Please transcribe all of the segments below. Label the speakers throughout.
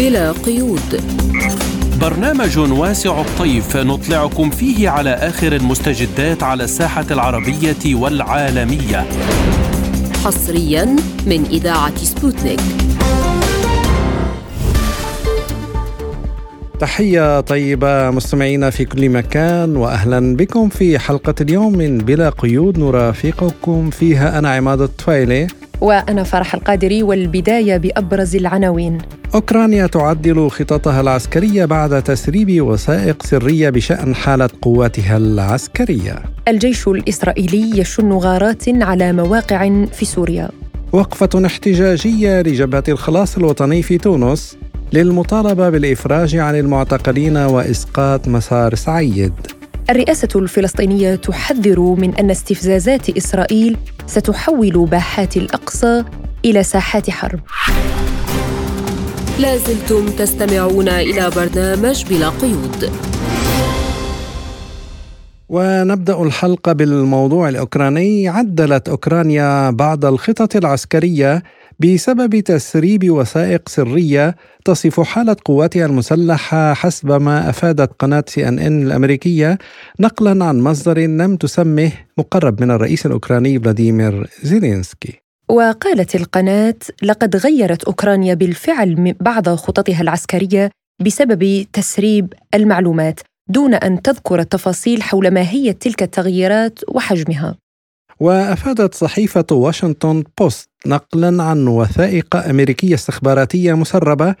Speaker 1: بلا قيود.
Speaker 2: برنامج واسع الطيف نطلعكم فيه على آخر المستجدات على الساحة العربية والعالمية.
Speaker 1: حصريا من إذاعة سبوتنيك.
Speaker 3: تحية طيبة مستمعينا في كل مكان وأهلا بكم في حلقة اليوم من بلا قيود. نرافقكم فيها أنا عماد الطفيلي.
Speaker 4: وأنا فرح القادري والبداية بأبرز العناوين.
Speaker 3: أوكرانيا تعدل خططها العسكرية بعد تسريب وثائق سرية بشأن حالة قواتها العسكرية.
Speaker 4: الجيش الإسرائيلي يشن غارات على مواقع في سوريا.
Speaker 3: وقفة احتجاجية لجبهة الخلاص الوطني في تونس للمطالبة بالإفراج عن المعتقلين وإسقاط مسار سعيد.
Speaker 4: الرئاسة الفلسطينية تحذر من أن استفزازات إسرائيل ستحول باحات الأقصى إلى ساحات حرب.
Speaker 1: لازلتم تستمعون إلى برنامج بلا قيود.
Speaker 3: ونبدأ الحلقة بالموضوع الأوكراني. عدلت أوكرانيا بعض الخطط العسكرية بسبب تسريب وثائق سرية تصف حالة قواتها المسلحة حسب ما أفادت قناة سي إن إن الأمريكية نقلا عن مصدر لم تسمه مقرب من الرئيس الأوكراني فلاديمير زيلينسكي.
Speaker 4: وقالت القناة لقد غيرت أوكرانيا بالفعل بعض خططها العسكرية بسبب تسريب المعلومات دون أن تذكر التفاصيل حول ماهيه تلك التغييرات وحجمها.
Speaker 3: وأفادت صحيفة واشنطن بوست نقلا عن وثائق أمريكية استخباراتية مسربة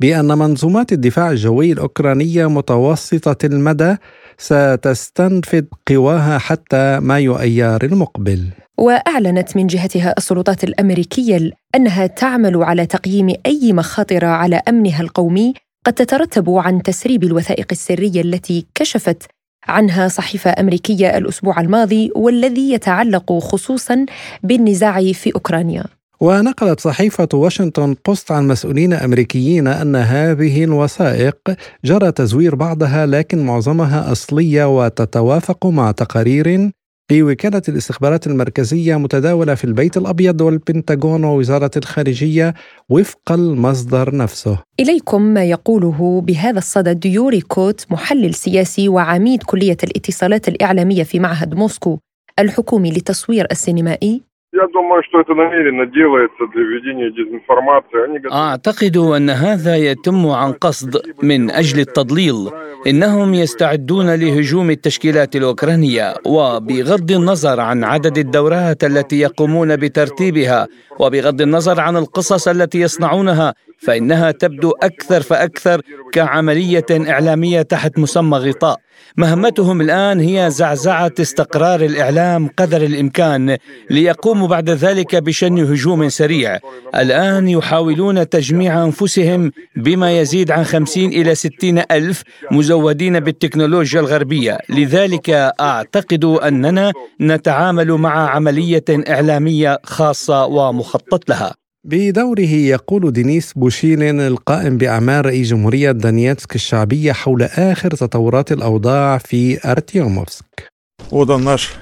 Speaker 3: بأن منظومات الدفاع الجوي الأوكرانية متوسطة المدى ستستنفذ قواها حتى مايو ايار المقبل.
Speaker 4: وأعلنت من جهتها السلطات الأمريكية أنها تعمل على تقييم أي مخاطر على أمنها القومي قد تترتب عن تسريب الوثائق السرية التي كشفت عنها صحيفة أمريكية الأسبوع الماضي والذي يتعلق خصوصا بالنزاع في أوكرانيا.
Speaker 3: ونقلت صحيفة واشنطن بوست عن مسؤولين أمريكيين أن هذه الوثائق جرى تزوير بعضها لكن معظمها أصلية وتتوافق مع تقارير لوكالة الاستخبارات المركزية متداولة في البيت الأبيض والبنتاغون ووزارة الخارجية وفق المصدر نفسه.
Speaker 4: إليكم ما يقوله بهذا الصدد يوري كوت محلل سياسي وعميد كلية الاتصالات الإعلامية في معهد موسكو الحكومي للتصوير السينمائي.
Speaker 5: Я думаю, что это намеренно делается для введения дезинформации. Они
Speaker 6: أعتقد أن هذا يتم عن قصد من أجل التضليل إنهم يستعدون لهجوم التشكيلات الأوكرانية وبغض النظر عن عدد الدورات التي يقومون بترتيبها وبغض النظر عن القصص التي يصنعونها فإنها تبدو أكثر فأكثر كعملية إعلامية تحت مسمى غطاء. مهمتهم الآن هي زعزعة استقرار الإعلام قدر الإمكان ليقوموا بعد ذلك بشن هجوم سريع. الآن يحاولون تجميع أنفسهم بما يزيد عن خمسين إلى ستين ألف مزودين بالتكنولوجيا الغربية. لذلك أعتقد أننا نتعامل مع عملية إعلامية خاصة ومخطط لها.
Speaker 3: بدوره يقول دينيس بوشيلين القائم بأعمال رئيس جمهورية دانيتسك الشعبية حول آخر تطورات الأوضاع في أرتيوموفسك
Speaker 7: Вот он наш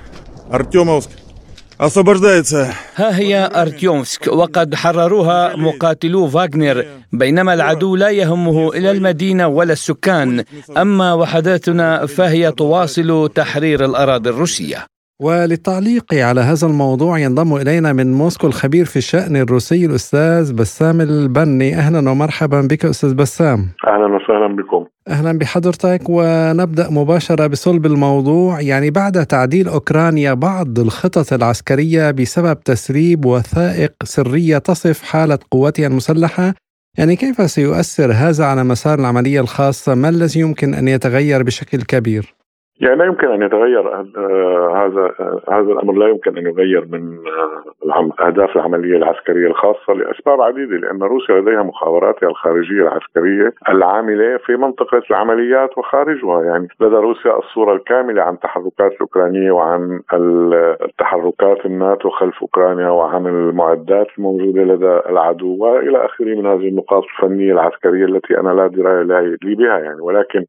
Speaker 7: Артемовск. Освобождается.
Speaker 6: ها هي أرتيومسك وقد حرروها مقاتلو فاغنر بينما العدو لا يهمه إلى المدينة ولا السكان أما وحداتنا فهي تواصل تحرير الأراضي الروسية
Speaker 3: وللتعليق على هذا الموضوع ينضم إلينا من موسكو الخبير في الشأن الروسي الأستاذ بسام البني. أهلا ومرحبا بك أستاذ بسام.
Speaker 5: أهلا وسهلا بكم.
Speaker 3: أهلا بحضرتك. ونبدأ مباشرة بصلب الموضوع. يعني بعد تعديل أوكرانيا بعض الخطط العسكرية بسبب تسريب وثائق سرية تصف حالة قواتها المسلحة يعني كيف سيؤثر هذا على مسار العملية الخاصة؟ ما الذي يمكن أن يتغير بشكل كبير؟
Speaker 5: يعني لا يمكن أن يتغير آه، هذا آه، هذا الأمر لا يمكن أن يغير من آه، أهداف العملية العسكرية الخاصة لأسباب عديدة لأن روسيا لديها مخابراتها الخارجية العسكرية العاملة في منطقة العمليات وخارجها. يعني لدى روسيا الصورة الكاملة عن تحركات الأوكرانية وعن ال- التحركات الناتو خلف أوكرانيا وعن المعدات الموجودة لدى العدو وإلى آخره من هذه النقاط الفنية العسكرية التي أنا لا دراية لي بها يعني. ولكن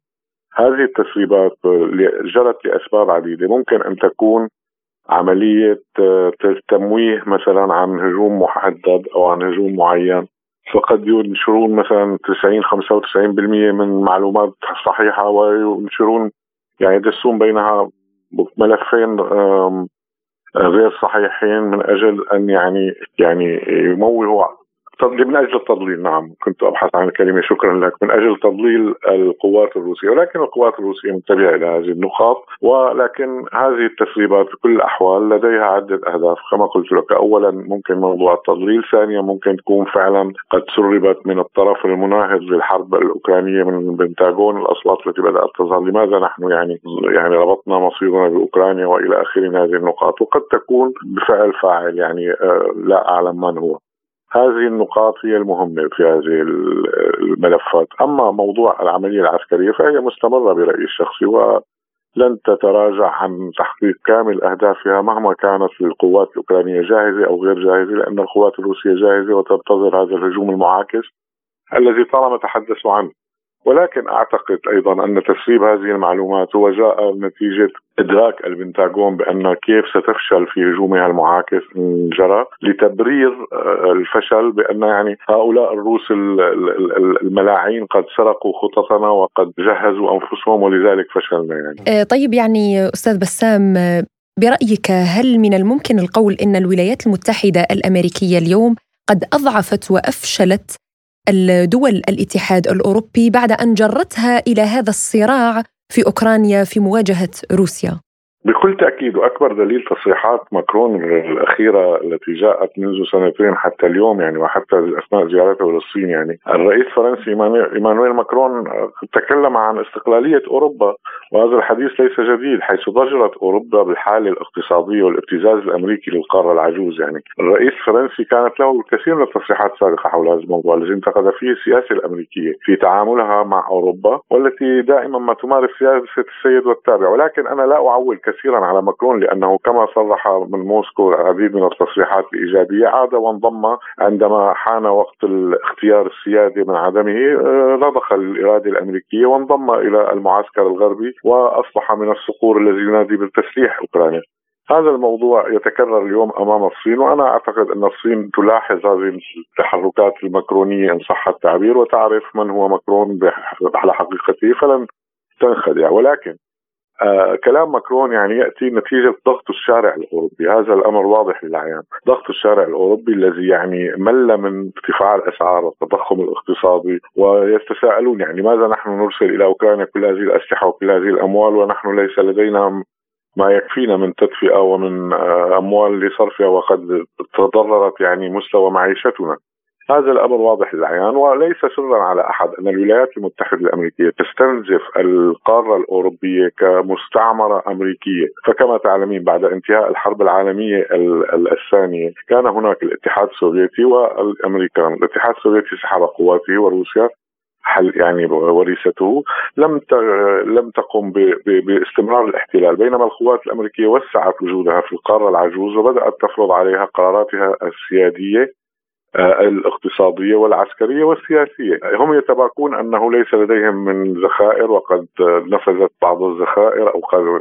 Speaker 5: هذه التسريبات جرت لأسباب عديدة. ممكن أن تكون عملية آه، تمويه مثلا عن هجوم محدد أو عن هجوم معين. فقد ينشرون مثلا 90 95% من معلومات صحيحة وينشرون يعني يدسون بينها ملفين غير صحيحين من أجل أن يعني يعني يموهوا من أجل التضليل نعم كنت أبحث عن الكلمة شكرا لك. من أجل تضليل القوات الروسية ولكن القوات الروسية منتبهه إلى هذه النقاط ولكن هذه التسريبات بكل الأحوال لديها عدة أهداف. كما قلت لك اولا ممكن موضوع التضليل ثانيا ممكن تكون فعلا قد سربت من الطرف المناهض للحرب الأوكرانية من بنتاغون الأصوات التي بدأت تظهر. لماذا نحن يعني يعني ربطنا مصيرنا بأوكرانيا وإلى اخره من هذه النقاط؟ وقد تكون بفعل فاعل يعني آه، لا أعلم من هو. هذه النقاط هي المهمة في هذه الملفات. أما موضوع العملية العسكرية فهي مستمرة برأيي الشخصي ولن تتراجع عن تحقيق كامل أهدافها مهما كانت القوات الأوكرانية جاهزة أو غير جاهزة لأن القوات الروسية جاهزة وتنتظر هذا الهجوم المعاكس الذي طالما تحدثوا عنه. ولكن أعتقد أيضا أن تسريب هذه المعلومات هو جاء نتيجة إدراك البنتاغون بأن كيف ستفشل في هجومها المعاكس ان جرى لتبرير آه، الفشل بأن يعني هؤلاء الروس الملاعين قد سرقوا خططنا وقد جهزوا أنفسهم ولذلك فشلنا يعني.
Speaker 4: آه، طيب يعني أستاذ بسام برأيك هل من الممكن القول إن الولايات المتحدة الأمريكية اليوم قد أضعفت وأفشلت الدول الاتحاد الأوروبي بعد أن جرتها إلى هذا الصراع في أوكرانيا في مواجهة روسيا.
Speaker 5: بكل تأكيد واكبر دليل تصريحات ماكرون الأخيرة التي جاءت منذ سنتين حتى اليوم يعني وحتى أثناء زيارته للصين يعني. الرئيس الفرنسي ايمانويل ماكرون تكلم عن استقلالية أوروبا وهذا الحديث ليس جديد حيث ضجرت أوروبا بالحاله الاقتصاديه والابتزاز الأمريكي للقارة العجوز يعني. الرئيس الفرنسي كانت له الكثير من التصريحات السابقة حول هذا الموضوع الذي انتقد فيه السياسة الأمريكية في تعاملها مع أوروبا والتي دائما ما تمارس سياسة السيد والتابع. ولكن أنا لا أعول كثير كثيرا على ماكرون لأنه كما صرح من موسكو العديد من التصريحات الإيجابية عاد وانضم عندما حان وقت اختيار السياده من عدمه آه، رضخ الإرادة الأمريكية وانضم إلى المعسكر الغربي وأصبح من الصقور الذي ينادي بالتسليح اوكرانيا هذا الموضوع يتكرر اليوم أمام الصين وأنا أعتقد أن الصين تلاحظ هذه التحركات المكرونيه إن صح التعبير وتعرف من هو مكرون على حقيقته فلن تنخدع. ولكن آه كلام ماكرون يعني يأتي نتيجة ضغط الشارع الأوروبي، هذا الأمر واضح للعيان، ضغط الشارع الأوروبي الذي يعني مل من ارتفاع الأسعار والتضخم الاقتصادي ويتساءلون يعني لماذا نحن نرسل إلى أوكرانيا كل هذه الأسلحة وكل هذه الأموال ونحن ليس لدينا ما يكفينا من تدفئة ومن آه، أموال لصرفها وقد تضررت يعني مستوى معيشتنا. هذا الأمر واضح للعيان وليس سرا على أحد أن الولايات المتحدة الأمريكية تستنزف القارة الأوروبية كمستعمرة أمريكية، فكما تعلمين بعد انتهاء الحرب العالمية الثانية كان هناك الاتحاد السوفيتي والامريكان، الاتحاد السوفيتي سحب قواته وروسيا حل يعني وريثته. لم لم تقم باستمرار الاحتلال بينما القوات الأمريكية وسعت وجودها في القارة العجوز وبدأت تفرض عليها قراراتها السيادية. الاقتصادية والعسكرية والسياسية. هم يتباكون أنه ليس لديهم من ذخائر وقد نفذت بعض الذخائر أو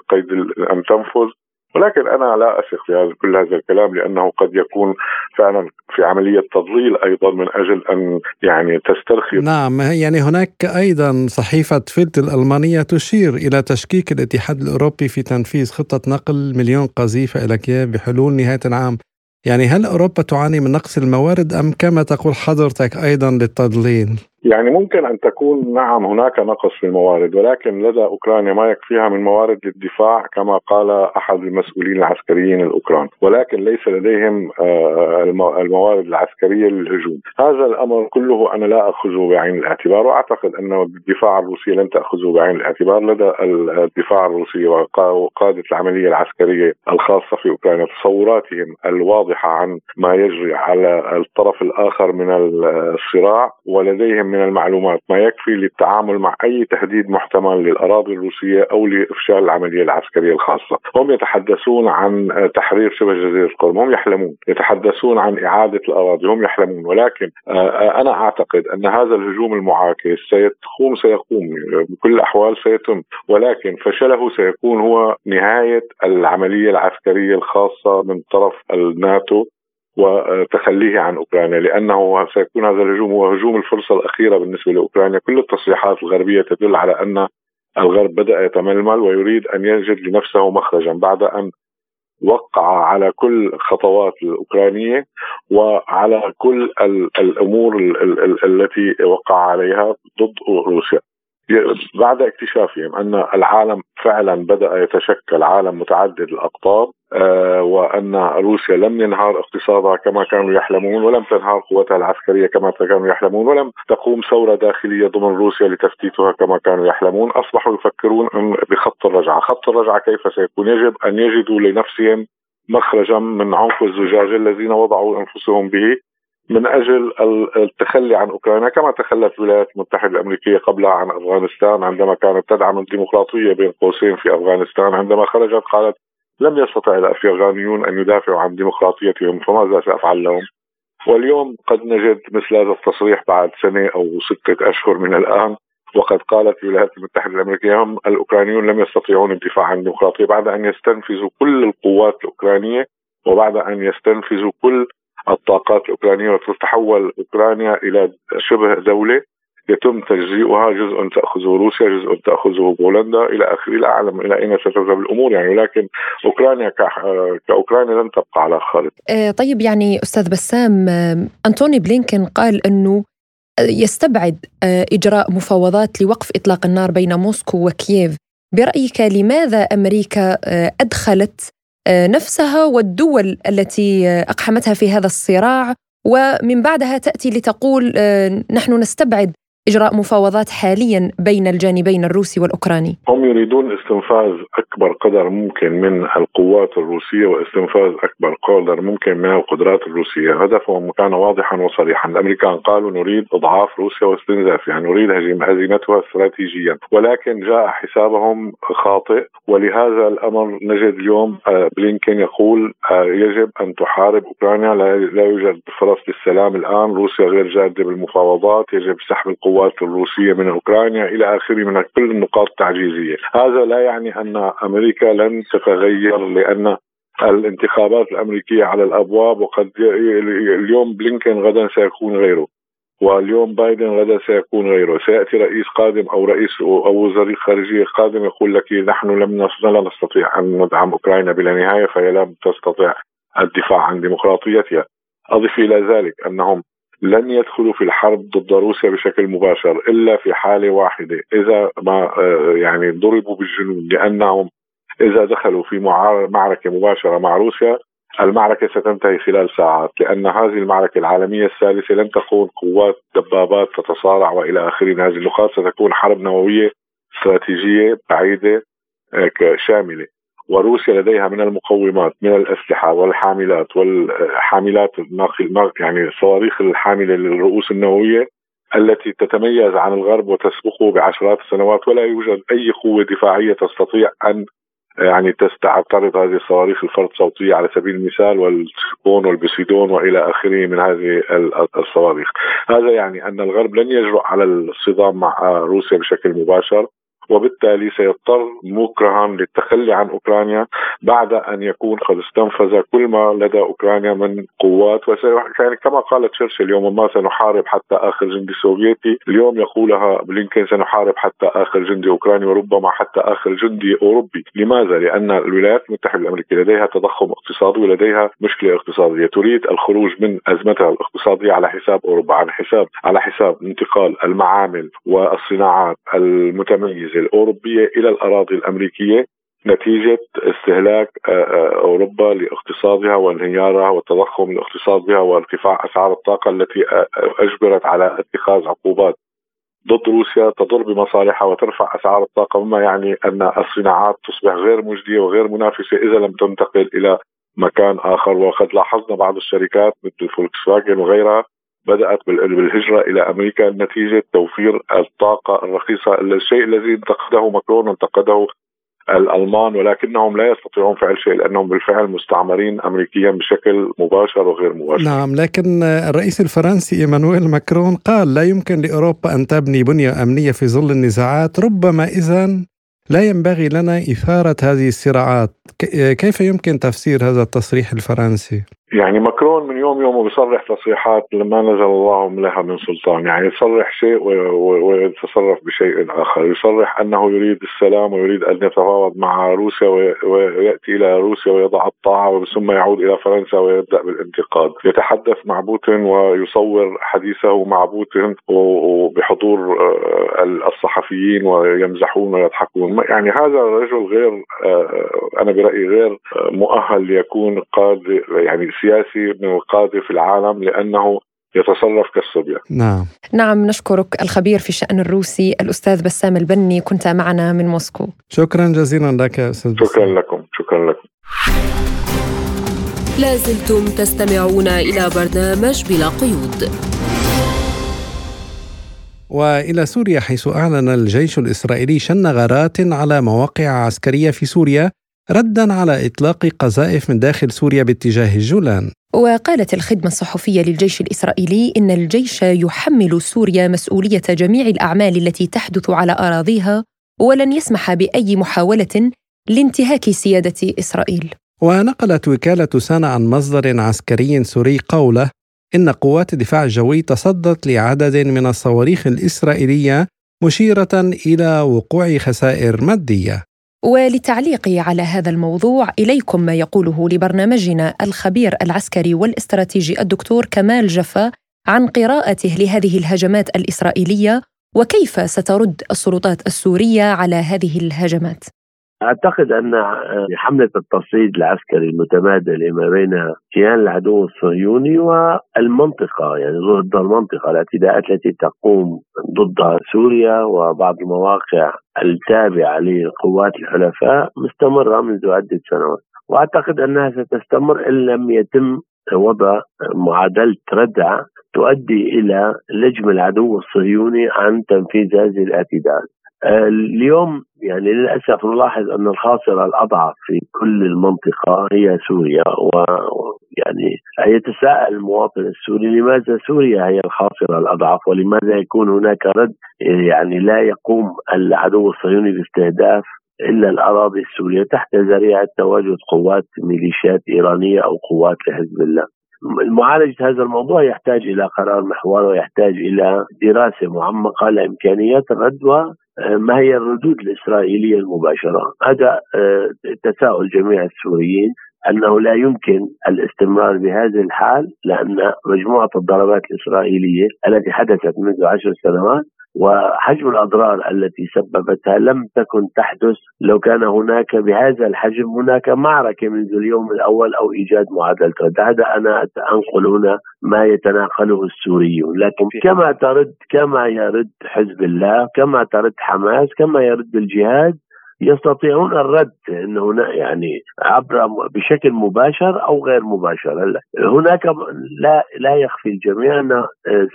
Speaker 5: قيد أن تنفذ. ولكن أنا لا أثق في هذا كل هذا الكلام لأنه قد يكون فعلا في عملية تضليل أيضا من أجل أن يعني تسترخي.
Speaker 3: نعم يعني هناك أيضا صحيفة فيلد الألمانية تشير إلى تشكيك الاتحاد الأوروبي في تنفيذ خطة نقل مليون قذيفة إلى كييف بحلول نهاية العام. يعني هل أوروبا تعاني من نقص الموارد أم كما تقول حضرتك أيضا للتضليل؟
Speaker 5: يعني ممكن أن تكون نعم هناك نقص في الموارد ولكن لدى أوكرانيا ما يكفيها من موارد للدفاع كما قال أحد المسؤولين العسكريين الأوكران ولكن ليس لديهم آه، الموارد العسكرية للهجوم. هذا الأمر كله أنا لا أخذه بعين الاعتبار وأعتقد أن الدفاع الروسي لن تأخذه بعين الاعتبار. لدى الدفاع الروسي وقادة العملية العسكرية الخاصة في أوكرانيا تصوراتهم الواضحة عن ما يجري على الطرف الآخر من الصراع ولديهم من المعلومات ما يكفي للتعامل مع أي تهديد محتمل للأراضي الروسية أو لإفشال العملية العسكرية الخاصة، هم يتحدثون عن تحرير شبه جزيرة القرم، هم يحلمون، يتحدثون عن إعادة الأراضي، هم يحلمون، ولكن آه، أنا أعتقد أن هذا الهجوم المعاكس سيقوم سيقوم. بكل الأحوال سيتم، ولكن فشله سيكون هو نهاية العملية العسكرية الخاصة من طرف الناتو. وتخليه عن أوكرانيا لأنه سيكون هذا الهجوم هو هجوم الفرصة الأخيرة بالنسبة لأوكرانيا، كل التصريحات الغربية تدل على أن الغرب بدأ يتململ ويريد أن يجد لنفسه مخرجا بعد أن وقع على كل خطوات الأوكرانية وعلى كل الأمور التي وقع عليها ضد روسيا. بعد اكتشافهم أن العالم فعلا بدأ يتشكل عالم متعدد الأقطاب آه وأن روسيا لم ينهار اقتصادها كما كانوا يحلمون ولم تنهار قوتها العسكرية كما كانوا يحلمون ولم تقوم ثورة داخلية ضمن روسيا لتفتيتها كما كانوا يحلمون. أصبحوا يفكرون بخط الرجعة، خط الرجعة كيف سيكون؟ يجب أن يجدوا لنفسهم مخرجا من عنق الزجاج الذين وضعوا أنفسهم به. من أجل التخلي عن أوكرانيا كما تخلت الولايات المتحدة الأمريكية قبلها عن أفغانستان عندما كانت تدعم الديمقراطية بين قوسين في أفغانستان عندما خرجت قالت لم يستطع الأفغانيون أن يدافعوا عن ديمقراطيتهم فماذا سافعل لهم؟ واليوم قد نجد مثل هذا التصريح بعد سنة أو ستة أشهر من الآن وقد قالت الولايات المتحدة الأمريكية هم الأوكرانيون لم يستطيعون الدفاع عن الديمقراطية بعد أن يستنفذوا كل القوات الأوكرانية وبعد أن يستنفذوا كل الطاقات الأوكرانية وتتحول أوكرانيا إلى شبه دولة يتم تجزيئها جزء تأخذه روسيا جزء تأخذه بولندا إلى آخره لا اعلم إلى أين ستذهب الأمور يعني ولكن أوكرانيا كأوكرانيا لن تبقى على الخارطه.
Speaker 4: آه، طيب يعني أستاذ بسام آه، أنتوني بلينكن قال إنه يستبعد آه، إجراء مفاوضات لوقف إطلاق النار بين موسكو وكييف برأيك لماذا أمريكا أدخلت نفسها والدول التي آه، أقحمتها في هذا الصراع. ومن بعدها تأتي لتقول آه، نحن نستبعد إجراء مفاوضات حاليا بين الجانبين الروسي والأوكراني؟
Speaker 5: هم يريدون استنفاذ أكبر قدر ممكن من القوات الروسية واستنفاذ أكبر قدر ممكن من القدرات الروسية، هدفهم كان واضحا وصريحا، الأمريكان قالوا نريد إضعاف روسيا واستنزافها، نريد هزيمتها استراتيجيا، ولكن جاء حسابهم خاطئ. ولهذا الأمر نجد اليوم آه، بلينكين يقول آه، يجب أن تحارب أوكرانيا. لا يوجد فرص للسلام الآن، روسيا غير جادة بالمفاوضات، يجب سحب القوات القوات الروسية من أوكرانيا إلى آخره من كل النقاط التعجيزية، هذا لا يعني أن أمريكا لن تتغير لأن الانتخابات الأمريكية على الأبواب وقد اليوم بلينكن غدا سيكون غيره واليوم بايدن غدا سيكون غيره. سيأتي رئيس قادم أو رئيس أو وزير خارجية قادم يقول لك نحن لم لا نستطيع أن ندعم أوكرانيا بلا نهاية فهي لم تستطيع الدفاع عن ديمقراطيتها. أضف إلى ذلك أنهم لن يدخلوا في الحرب ضد روسيا بشكل مباشر إلا في حالة واحدة. إذا ما آه، يعني ضربوا بالجنون لأنهم إذا دخلوا في معركة مباشرة مع روسيا المعركة ستنتهي خلال ساعات لأن هذه المعركة العالمية الثالثة لن تكون قوات دبابات تتصارع وإلى آخره من هذه النقاط ستكون حرب نووية استراتيجية بعيدة آه، شاملة. وروسيا لديها من المقومات من الأسلحة والحاملات والحاملات يعني الصواريخ الحاملة للرؤوس النووية التي تتميز عن الغرب وتسبقه بعشرات السنوات ولا يوجد أي قوة دفاعية تستطيع أن يعني تعترض هذه الصواريخ الفرد صوتية على سبيل المثال والسكون والبسيدون وإلى آخره من هذه الصواريخ. هذا يعني أن الغرب لن يجرؤ على الصدام مع روسيا بشكل مباشر وبالتالي سيضطر مكرها للتخلي عن أوكرانيا بعد أن يكون قد استنفذ كل ما لدى أوكرانيا من قوات. يعني كما قال تشرشل اليوم ما سنحارب حتى آخر جندي سوفيتي اليوم يقولها بلينكن سنحارب حتى آخر جندي أوكراني وربما حتى آخر جندي أوروبي. لماذا؟ لأن الولايات المتحدة الأمريكية لديها تضخم اقتصادي ولديها مشكلة اقتصادية. تريد الخروج من أزمتها الاقتصادية على حساب أوروبا على حساب على حساب انتقال المعامل والصناعات المتميزة. الأوروبية إلى الأراضي الأمريكية نتيجة استهلاك آه، آه، أوروبا لاقتصادها وانهيارها والتضخم الاقتصاد بها وارتفاع أسعار الطاقة التي آه، أجبرت على اتخاذ عقوبات ضد روسيا. تضر بمصالحها وترفع أسعار الطاقة مما يعني أن الصناعات تصبح غير مجدية وغير منافسة إذا لم تنتقل إلى مكان آخر. وقد لاحظنا بعض الشركات مثل فولكس فاجن وغيرها بدأت بالهجرة إلى أمريكا نتيجة توفير الطاقة الرخيصة الشيء الذي انتقده ماكرون انتقده الألمان ولكنهم لا يستطيعون فعل شيء لأنهم بالفعل مستعمرين امريكيا بشكل مباشر وغير مباشر.
Speaker 3: نعم لكن الرئيس الفرنسي إيمانويل ماكرون قال لا يمكن لأوروبا أن تبني بنية أمنية في ظل النزاعات ربما اذا لا ينبغي لنا إثارة هذه الصراعات كيف يمكن تفسير هذا التصريح الفرنسي؟
Speaker 5: يعني ماكرون من يوم يومه بيصرح تصريحات لما نزل الله لها من سلطان. يعني يصرح شيء ويتصرف بشيء آخر. يصرح أنه يريد السلام ويريد أن يتفاوض مع روسيا ويأتي إلى روسيا ويضع الطاعة ثم يعود إلى فرنسا ويبدأ بالانتقاد. يتحدث مع بوتين ويصور حديثه مع بوتين وبحضور آه، الصحفيين ويمزحون ويضحكون. يعني هذا الرجل غير آه، أنا برأيي غير آه، مؤهل ليكون قاده يعني سياسي من القاده في العالم لأنه يتصرف كالصبية
Speaker 4: نعم. نعم نشكرك الخبير في الشأن الروسي الأستاذ بسام البني. كنت معنا من موسكو.
Speaker 3: شكرا جزيلا لك أستاذ
Speaker 5: شكرا لكم شكرا لكم.
Speaker 1: لازلتم تستمعون إلى برنامج بلا قيود.
Speaker 3: وإلى سوريا حيث أعلن الجيش الإسرائيلي شن غارات على مواقع عسكرية في سوريا ردا على إطلاق قذائف من داخل سوريا باتجاه الجولان.
Speaker 4: وقالت الخدمة الصحفية للجيش الإسرائيلي إن الجيش يحمل سوريا مسؤولية جميع الأعمال التي تحدث على أراضيها ولن يسمح بأي محاولة لانتهاك سيادة إسرائيل.
Speaker 3: ونقلت وكالة سانا عن مصدر عسكري سوري قوله إن قوات الدفاع الجوي تصدت لعدد من الصواريخ الإسرائيلية مشيرة إلى وقوع خسائر مادية.
Speaker 4: وللتعليق على هذا الموضوع إليكم ما يقوله لبرنامجنا الخبير العسكري والاستراتيجي الدكتور كمال جفا عن قراءته لهذه الهجمات الإسرائيلية وكيف سترد السلطات السورية على هذه الهجمات.
Speaker 8: أعتقد أن حملة التصعيد العسكري المتبادلة ما بين كيان العدو الصهيوني والمنطقة يعني ضد المنطقة الاعتداءات التي تقوم ضد سوريا وبعض المواقع التابعة لقوات الحلفاء مستمرة منذ عدة سنوات. وأعتقد أنها ستستمر إن لم يتم وضع معادلة ردع تؤدي إلى لجم العدو الصهيوني عن تنفيذ هذه الاعتداءات. اليوم يعني للأسف نلاحظ أن الخاسره الأضعف في كل المنطقة هي سوريا ويعني يتساءل المواطن السوري لماذا سوريا هي الخاسره الأضعف ولماذا يكون هناك رد يعني لا يقوم العدو الصهيوني باستهداف إلا الأراضي السورية تحت ذريعة تواجد قوات ميليشيات إيرانية أو قوات لحزب الله. معالجة هذا الموضوع يحتاج إلى قرار محور ويحتاج إلى دراسة معمقة لإمكانيات الرد ما هي الردود الإسرائيلية المباشرة؟ هذا آه، تساؤل جميع السوريين أنه لا يمكن الاستمرار بهذه الحال لأن مجموعة الضربات الإسرائيلية التي حدثت منذ عشر سنوات وحجم الأضرار التي سببتها لم تكن تحدث لو كان هناك بهذا الحجم هناك معركة منذ اليوم الأول أو إيجاد معادلة رد. هذا أنا انقل هنا ما يتناقله السوريون. لكن كما ترد كما يرد حزب الله كما ترد حماس كما يرد الجهاد يستطيعون الرد إن هنا يعني عبر بشكل مباشر أو غير مباشر. هناك لا لا يخفي الجميع أن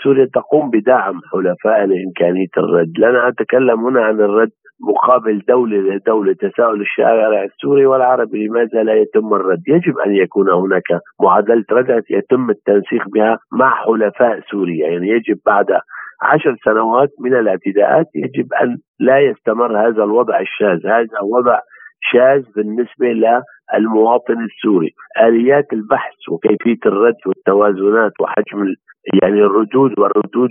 Speaker 8: سوريا تقوم بدعم حلفائها لإمكانية الرد، لا أتكلم هنا عن الرد مقابل دولة لدولة تساؤل الشارع السوري والعربي لماذا لا يتم الرد. يجب أن يكون هناك معادلة رد يتم التنسيق بها مع حلفاء سوريا. يعني يجب بعد عشر سنوات من الاعتداءات يجب أن لا يستمر هذا الوضع الشاذ. هذا وضع شاذ بالنسبة للمواطن السوري. آليات البحث وكيفية الرد والتوازنات وحجم يعني الردود والردود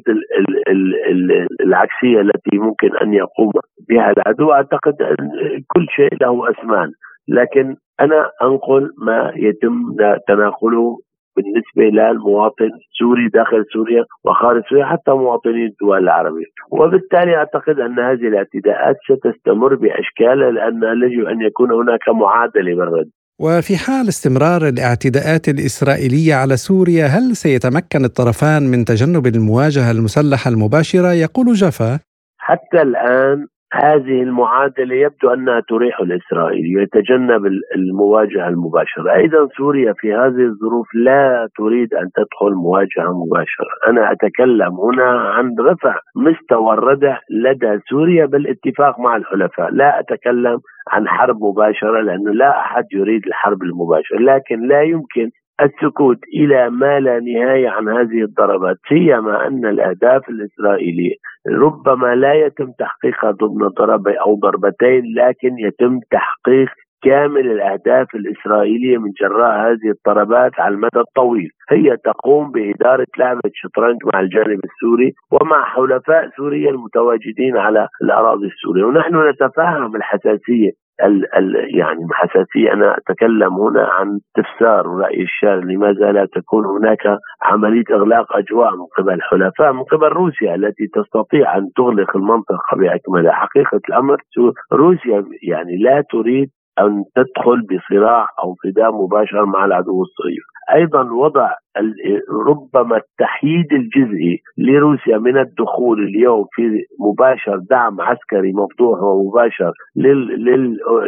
Speaker 8: العكسية التي ممكن أن يقوم بها العدو. أعتقد أن كل شيء له أسمان. لكن أنا أنقل ما يتم تناقله بالنسبة للمواطن السوري داخل سوريا وخارج سوريا حتى مواطني الدول العربية. وبالتالي أعتقد أن هذه الاعتداءات ستستمر باشكالها لأن يجب أن يكون هناك معادلة بالرد.
Speaker 3: وفي حال استمرار الاعتداءات الإسرائيلية على سوريا هل سيتمكن الطرفان من تجنب المواجهة المسلحة المباشرة؟ يقول جفا
Speaker 8: حتى الآن هذه المعادلة يبدو أنها تريح الاسرائيلي ويتجنب المواجهة المباشرة، أيضا سوريا في هذه الظروف لا تريد أن تدخل مواجهة مباشرة، أنا أتكلم هنا عن رفع مستوى الردع لدى سوريا بالاتفاق مع الحلفاء، لا أتكلم عن حرب مباشرة لأنه لا أحد يريد الحرب المباشرة، لكن لا يمكن السكوت إلى ما لا نهاية عن هذه الضربات سيما أن الأهداف الاسرائيليه ربما لا يتم تحقيقها ضمن ضربه أو ضربتين لكن يتم تحقيق كامل الأهداف الإسرائيلية من جراء هذه الضربات على المدى الطويل، هي تقوم بإدارة لعبة شطرنج مع الجانب السوري ومع حلفاء سوريا المتواجدين على الأراضي السورية، ونحن نتفهم الحساسية ال ال يعني حساسية أنا أتكلم هنا عن استفسار ورأي الشارع. لماذا لا تكون هناك عملية إغلاق أجواء من قبل الحلفاء من قبل روسيا التي تستطيع أن تغلق المنطقة بأكملها حقيقة الأمر؟ روسيا يعني لا تريد أن تدخل بصراع أو صدام مباشر مع العدو الصهيوني. أيضا وضع ربما التحييد الجزئي لروسيا من الدخول اليوم في مباشر دعم عسكري مفتوح ومباشر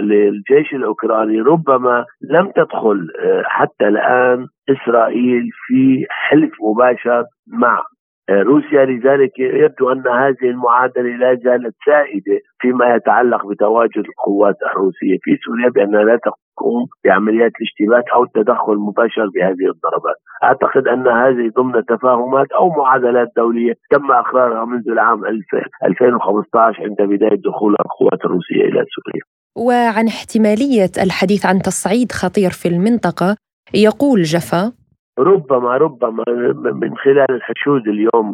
Speaker 8: للجيش الأوكراني ربما لم تدخل آه، حتى الآن إسرائيل في حلف مباشر مع روسيا لذلك يبدو أن هذه المعادلة لا زالت سائدة فيما يتعلق بتواجد القوات الروسية في سوريا بأنها لا تقوم بعمليات الاشتباك أو التدخل المباشر بهذه الضربات. أعتقد أن هذه ضمن تفاهمات أو معادلات دولية تم إقرارها منذ العام 2015 عند بداية دخول القوات الروسية إلى سوريا.
Speaker 4: وعن احتمالية الحديث عن تصعيد خطير في المنطقة يقول جفا
Speaker 8: ربما ربما من خلال الحشود اليوم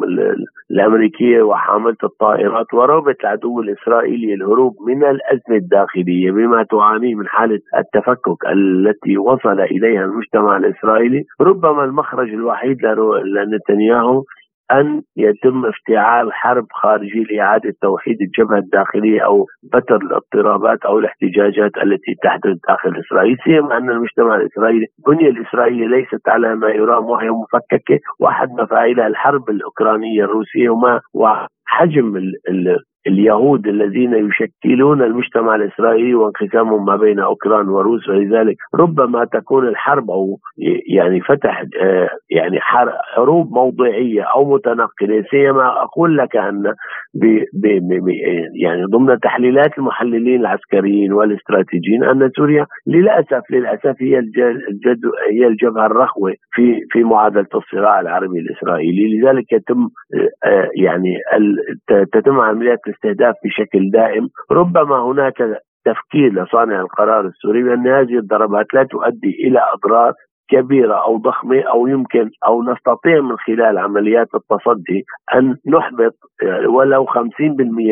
Speaker 8: الأمريكية وحاملة الطائرات ورغبه العدو الإسرائيلي الهروب من الأزمة الداخلية بما تعانيه من حالة التفكك التي وصل إليها المجتمع الإسرائيلي. ربما المخرج الوحيد لنتنياهو أن يتم افتعال حرب خارجي لإعادة توحيد الجبهة الداخلية أو بتر الاضطرابات أو الاحتجاجات التي تحدث داخل إسرائيل سيما أن المجتمع الإسرائيلي البنية الإسرائيلية ليست على ما يرام وهي مفككة واحد مفاعلها الحرب الأوكرانية الروسية وما وحجم اليهود الذين يشكلون المجتمع الإسرائيلي وانقسامهم ما بين أوكران وروس ولذلك ربما تكون الحرب أو يعني فتح آه، يعني حروب موضعية أو متنقله سيما أقول لك أن يعني ضمن تحليلات المحللين العسكريين والاستراتيجيين أن سوريا للأسف للأسف هي الجد هي الجبهة الرخوة في في معادلة الصراع العربي الإسرائيلي لذلك يتم آه، يعني تتم عمليات الاستهداف بشكل دائم ربما هناك تفكير لصانع القرار السوري بأن هذه الضربات لا تؤدي إلى أضرار كبيرة أو ضخمة أو يمكن أو نستطيع من خلال عمليات التصدي أن نحبط ولو 50%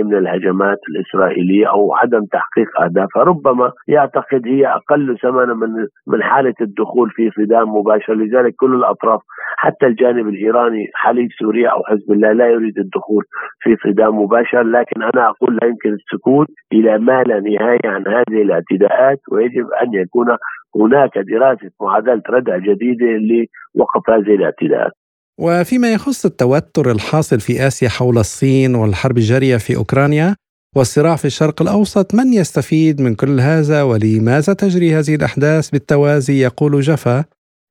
Speaker 8: من الهجمات الإسرائيلية أو عدم تحقيق أهدافها ربما يعتقد هي أقل ثمنا من من حالة الدخول في صدام مباشر. لذلك كل الأطراف حتى الجانب الإيراني حليف سوريا أو حزب الله لا يريد الدخول في صدام مباشر. لكن أنا أقول لا يمكن السكوت إلى ما لا نهاية عن هذه الاعتداءات ويجب أن يكون هناك دراسة معادلة ردع جديدة لوقف هذه الاعتداءات.
Speaker 3: وفيما يخص التوتر الحاصل في آسيا حول الصين والحرب الجارية في أوكرانيا والصراع في الشرق الأوسط من يستفيد من كل هذا ولماذا تجري هذه الأحداث بالتوازي؟ يقول جفا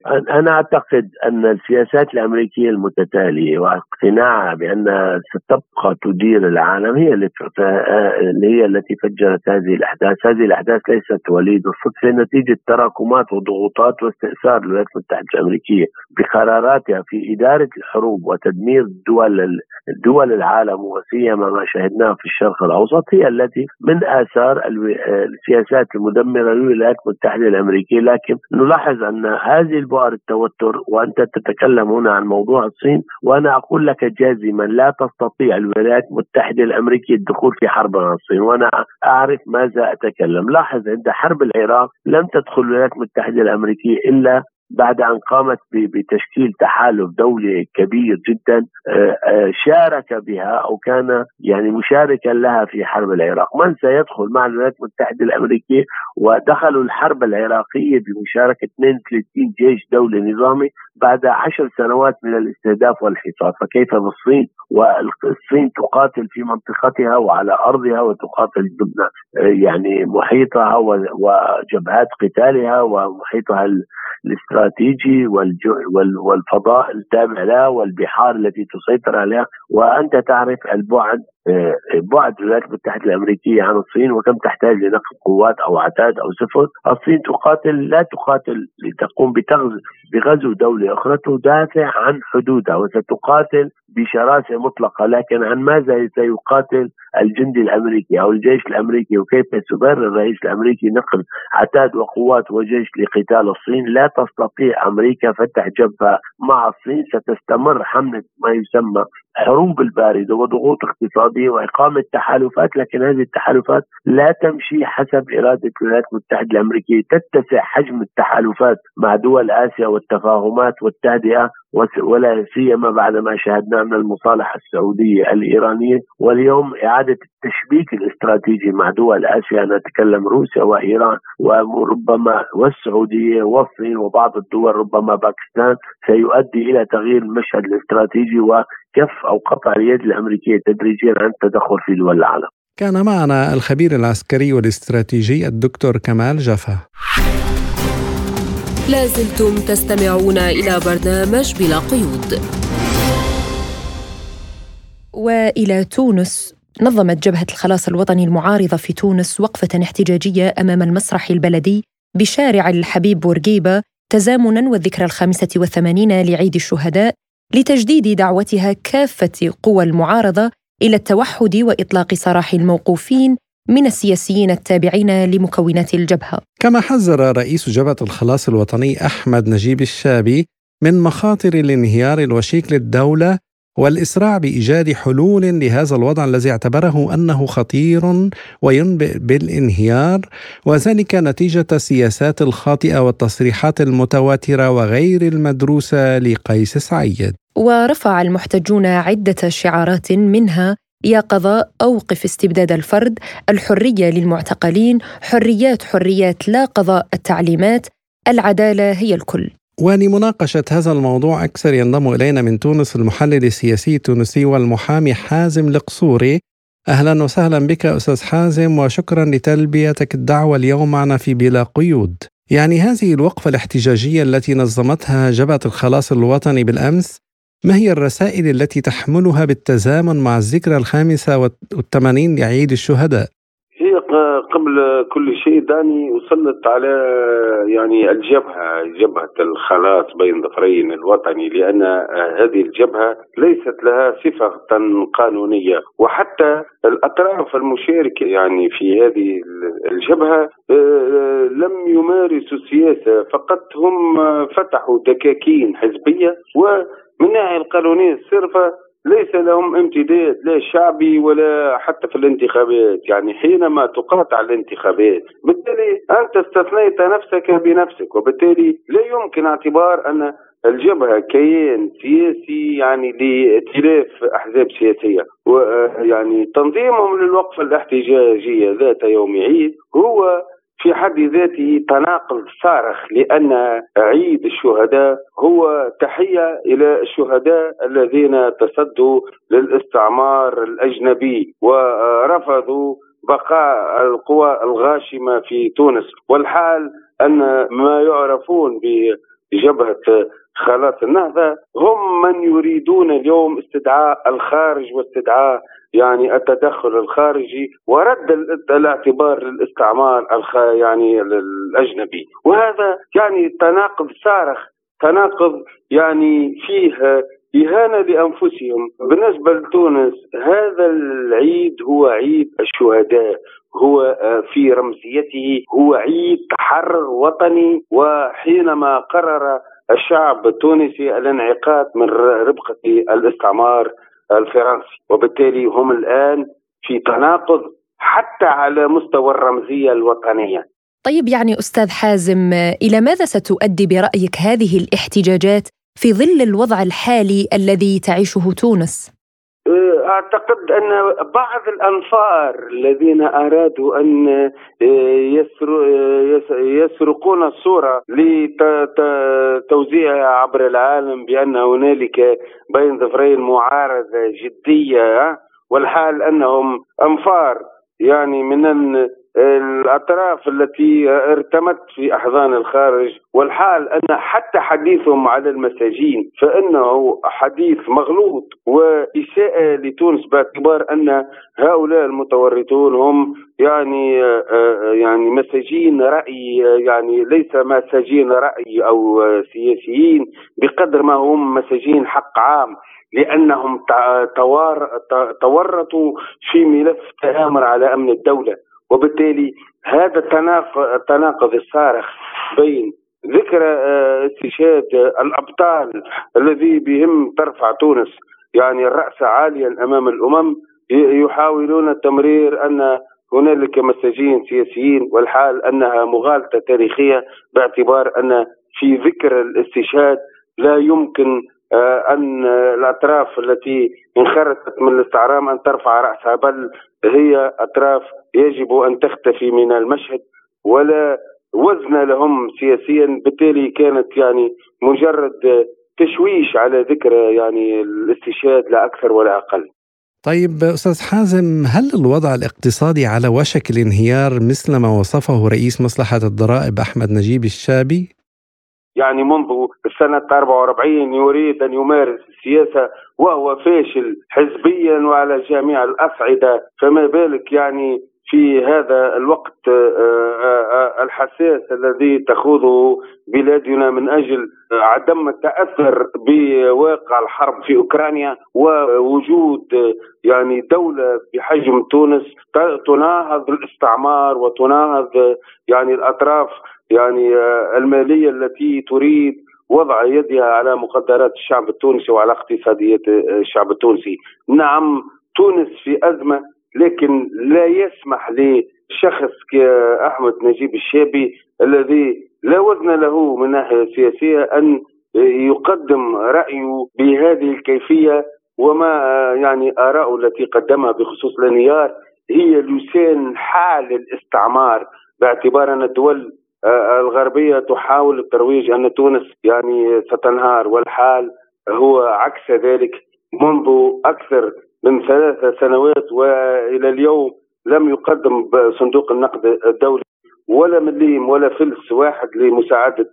Speaker 8: أنا أعتقد أن السياسات الأمريكية المتتالية واقتناعها بأنها ستبقى تدير العالم هي اللي هي التي فجرت هذه الأحداث، هذه الأحداث ليست وليد الصدفة نتيجة تراكمات وضغوطات واستئثار الولايات المتحدة الأمريكية بقراراتها في إدارة الحروب وتدمير دول دول العالم وسيما ما شاهدناه في الشرق الأوسط هي التي من آثار السياسات المدمرة للولايات المتحدة الأمريكية، لكن نلاحظ أن هذه بؤر التوتر وأنت تتكلم هنا عن موضوع الصين وأنا أقول لك جازما لا تستطيع الولايات المتحدة الأمريكية الدخول في حرب مع الصين وأنا أعرف ماذا أتكلم. لاحظ عند حرب العراق لم تدخل الولايات المتحدة الأمريكية إلا بعد أن قامت بتشكيل تحالف دولي كبير جدا آه، آه، شارك بها أو كان يعني مشاركا لها في حرب العراق، من سيدخل مع الولايات المتحدة الأمريكية؟ ودخلوا الحرب العراقية بمشاركة 32 جيش دولي نظامي بعد عشر سنوات من الاستهداف والحصار، فكيف بالصين؟ والصين تقاتل في منطقتها وعلى أرضها وتقاتل ضمن آه، يعني محيطها وجبهات قتالها ومحيطها الاستراتيجي والفضاء التابع لها والبحار التي تسيطر عليها. وأنت تعرف البعد بعد الولايات المتحده الأمريكية عن الصين وكم تحتاج لنقل قوات أو عتاد أو سفن، الصين تقاتل لا تقاتل لتقوم بتغزو بغزو دولة أخرى تدافع عن حدودها وستقاتل بشراسة مطلقة. لكن عن ماذا سيقاتل الجندي الأمريكي أو الجيش الأمريكي؟ وكيف يستطيع الرئيس الأمريكي نقل عتاد وقوات وجيش لقتال الصين؟ لا تستطيع أمريكا فتح جبهة مع الصين. ستستمر حملة ما يسمى حروب الباردة وضغوط اقتصادية واقامه تحالفات لكن هذه التحالفات لا تمشي حسب إرادة الولايات المتحدة الأمريكية. تتسع حجم التحالفات مع دول آسيا والتفاهمات والتهدئة ولا سيما بعد ما شاهدنا من المصالحة السعودية الإيرانية واليوم إعادة التشبيك الاستراتيجي مع دول آسيا نتكلم روسيا وإيران وربما والسعودية والصين وبعض الدول ربما باكستان سيؤدي إلى تغيير المشهد الاستراتيجي وكف أو قطع اليد الأمريكية تدريجيا عن التدخل في دول العالم.
Speaker 3: كان معنا الخبير العسكري والاستراتيجي الدكتور كمال جفا.
Speaker 1: لازلتم تستمعون إلى برنامج بلا قيود.
Speaker 4: وإلى تونس نظمت جبهة الخلاص الوطني المعارضة في تونس وقفة احتجاجية أمام المسرح البلدي بشارع الحبيب بورقيبة تزامنا والذكرى الخامسة والثمانين لعيد الشهداء لتجديد دعوتها كافة قوى المعارضة إلى التوحد وإطلاق سراح الموقوفين من السياسيين التابعين لمكونات الجبهة.
Speaker 3: كما حذر رئيس جبهة الخلاص الوطني أحمد نجيب الشابي من مخاطر الانهيار الوشيك للدولة والإسراع بإيجاد حلول لهذا الوضع الذي اعتبره أنه خطير وينبئ بالانهيار وذلك نتيجة السياسات الخاطئة والتصريحات المتواترة وغير المدروسة لقيس سعيد.
Speaker 4: ورفع المحتجون عدة شعارات منها يا قضاء أوقف استبداد الفرد الحرية للمعتقلين حريات حريات لا قضاء التعليمات العدالة هي الكل.
Speaker 3: ولمناقشة هذا الموضوع أكثر ينضم إلينا من تونس المحلل السياسي التونسي والمحامي حازم القصوري أهلا وسهلا بك أستاذ حازم وشكرا لتلبيتك الدعوة اليوم معنا في بلا قيود. يعني هذه الوقفة الاحتجاجية التي نظمتها جبهة الخلاص الوطني بالأمس ما هي الرسائل التي تحملها بالتزامن مع الذكرى الخامسة والثمانين لعيد الشهداء؟
Speaker 9: هي قبل كل شيء داني وصلت على يعني الجبهة جبهة الخلاص بين ظفرين الوطني لأن هذه الجبهة ليست لها صفة قانونية وحتى الأطراف المشاركة يعني في هذه الجبهة آه، لم يمارسوا سياسة فقط هم فتحوا دكاكين حزبية و من الناحيه القانونية الصرفة ليس لهم امتداد لا شعبي ولا حتى في الانتخابات. يعني حينما تقاطع الانتخابات بالتالي أنت استثنيت نفسك بنفسك وبالتالي لا يمكن اعتبار أن الجبهة كيان سياسي يعني لائتلاف أحزاب سياسية. ويعني تنظيمهم للوقفة الاحتجاجية ذات يوم عيد هو في حد ذاته تناقض صارخ لأن عيد الشهداء هو تحية إلى الشهداء الذين تصدوا للاستعمار الأجنبي ورفضوا بقاء القوى الغاشمة في تونس. والحال أن ما يعرفون بجبهة خلاص النهضة هم من يريدون اليوم استدعاء الخارج واستدعاء يعني التدخل الخارجي ورد الاعتبار للاستعمار يعني الأجنبي. وهذا يعني تناقض صارخ تناقض يعني فيه إهانة لأنفسهم. بالنسبة لتونس هذا العيد هو عيد الشهداء. هو آه، في رمزيته هو عيد تحرر وطني. وحينما قرر الشعب التونسي الانعقاد من ربقة الاستعمار الفرنسي وبالتالي هم الآن في تناقض حتى على مستوى الرمزية الوطنية
Speaker 4: طيب يعني أستاذ حازم إلى ماذا ستؤدي برأيك هذه الاحتجاجات في ظل الوضع الحالي الذي تعيشه تونس؟
Speaker 9: أعتقد أن بعض الانفار الذين أرادوا أن آه، آه، يسرقون الصورة لتوزيعها عبر العالم بأن هنالك بين ظفرين معارضة جدية والحال أنهم أنفار يعني من الأطراف التي ارتمت في أحضان الخارج والحال أن حتى حديثهم على المساجين فإنه حديث مغلوط وإساءة لتونس باعتبار أن هؤلاء المتورطون هم يعني يعني مساجين رأي يعني ليس مساجين رأي أو سياسيين بقدر ما هم مساجين حق عام لأنهم تورطوا في ملف تآمر على أمن الدولة. وبالتالي هذا التناقض الصارخ بين ذكرى آه، استشهاد الأبطال الذي بهم ترفع تونس يعني الرأس عاليا أمام الأمم يحاولون تمرير أن هنالك مساجين سياسيين والحال أنها مغالطة تاريخية باعتبار أن في ذكر الاستشهاد لا يمكن آه، أن الأطراف التي انخرطت من الاستعرام أن ترفع رأسها بل هي أطراف يجب أن تختفي من المشهد ولا وزن لهم سياسيا بالتالي كانت يعني مجرد تشويش على ذكرى يعني الاستشهاد لا أكثر ولا أقل.
Speaker 3: طيب أستاذ حازم هل الوضع الاقتصادي على وشك الانهيار مثل ما وصفه رئيس مصلحة الضرائب أحمد نجيب الشابي؟
Speaker 9: يعني منذ سنة 44 يريد أن يمارس السياسة وهو فاشل حزبيا وعلى جميع الأصعدة. فما بالك يعني في هذا الوقت آه، آه، آه، الحساس الذي تخوضه بلادنا من أجل عدم التأثر بواقع الحرب في أوكرانيا ووجود يعني دولة بحجم تونس. تناهض الاستعمار وتناهض يعني الأطراف يعني المالية التي تريد وضع يدها على مقدرات الشعب التونسي وعلى اقتصادية الشعب التونسي. نعم تونس في أزمة لكن لا يسمح لشخص كأحمد نجيب الشابي الذي لا وزن له من ناحية سياسية أن يقدم رأيه بهذه الكيفية وما يعني آراءه التي قدمها بخصوص الانهيار هي لسان حال الاستعمار باعتبار أن الدول الغربية تحاول الترويج أن تونس يعني ستنهار والحال هو عكس ذلك. منذ أكثر من ثلاث سنوات وإلى اليوم لم يقدم صندوق النقد الدولي ولا مليم ولا فلس واحد لمساعدة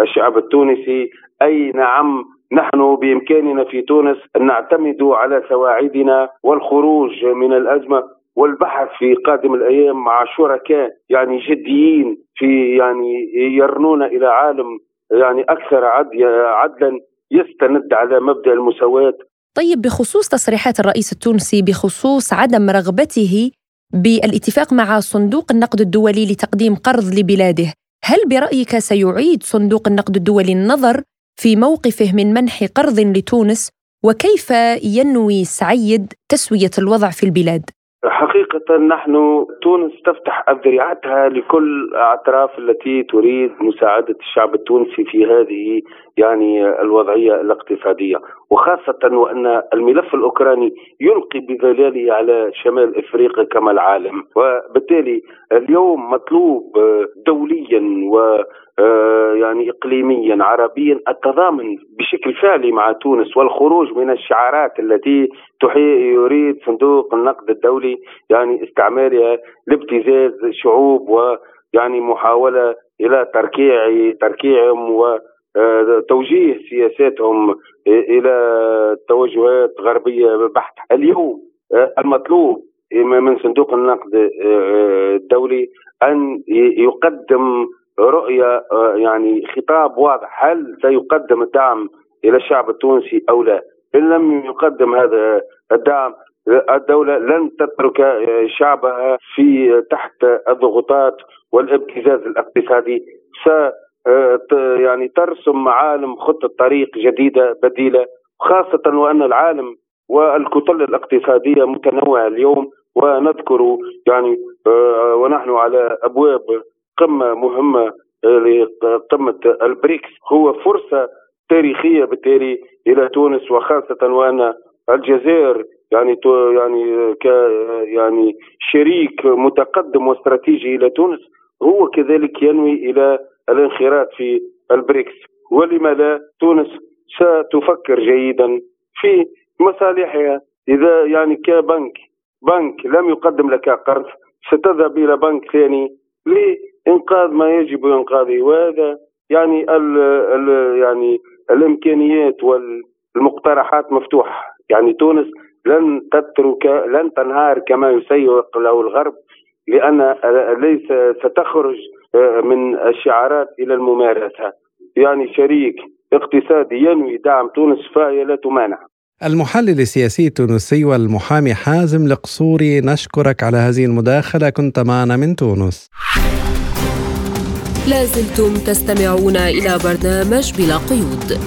Speaker 9: الشعب التونسي. أي نعم نحن بإمكاننا في تونس أن نعتمد على سواعدنا والخروج من الأزمة. والبحث في قادم الأيام مع شركاء يعني جديين في يعني يرنون إلى عالم يعني أكثر عدلا يستند على مبدأ المساواة.
Speaker 4: طيب بخصوص تصريحات الرئيس التونسي بخصوص عدم رغبته بالاتفاق مع صندوق النقد الدولي لتقديم قرض لبلاده هل برأيك سيعيد صندوق النقد الدولي النظر في موقفه من منح قرض لتونس؟ وكيف ينوي سعيد تسوية الوضع في البلاد؟
Speaker 9: حقيقة نحن تونس تفتح أذرعتها لكل الأطراف التي تريد مساعدة الشعب التونسي في هذه يعني الوضعية الاقتصادية. وخاصة وأن الملف الأوكراني يلقي بظلاله على شمال إفريقيا كما العالم. وبالتالي اليوم مطلوب دوليا و يعني اقليميا عربيا التضامن بشكل فعلي مع تونس والخروج من الشعارات التي يريد صندوق النقد الدولي يعني استعمالها لابتزاز شعوب ويعني محاولة إلى تركيع تركيعهم وتوجيه آه، سياساتهم إلى توجهات غربية بحته اليوم آه، المطلوب من صندوق النقد الدولي أن يقدم رؤية آه، يعني خطاب واضح. هل سيقدم الدعم إلى الشعب التونسي أو لا؟ إن لم يقدم هذا الدعم الدولة لن تترك آه، شعبها في تحت الضغوطات والابتزاز الاقتصادي. س آه، يعني ترسم معالم خطة طريق جديدة بديلة خاصة وأن العالم والكتل الاقتصادية متنوعة اليوم. ونذكر يعني ونحن على أبواب قمة مهمة لقمة البريكس. هو فرصة تاريخية بالتالي إلى تونس وخاصة وأن الجزائر يعني يعني ك يعني شريك متقدم واستراتيجي إلى تونس هو كذلك ينوي إلى الانخراط في البريكس. ولما لا تونس ستفكر جيدا في مصالحها. إذا يعني كبنك بنك لم يقدم لك قرض ستذهب إلى بنك ثاني إنقاذ ما يجب إنقاذه وهذا يعني ال ال يعني الإمكانيات والمقترحات مفتوحة. يعني تونس لن تترك لن تنهار كما يسيق له الغرب لأن ليس ستخرج من الشعارات إلى الممارسة. يعني شريك اقتصادي ينوي دعم تونس فهي لا تمانع.
Speaker 3: المحلل السياسي التونسي والمحامي حازم القصوري نشكرك على هذه المداخلة. كنت معنا من تونس.
Speaker 1: لازلتم تستمعون إلى برنامج بلا قيود.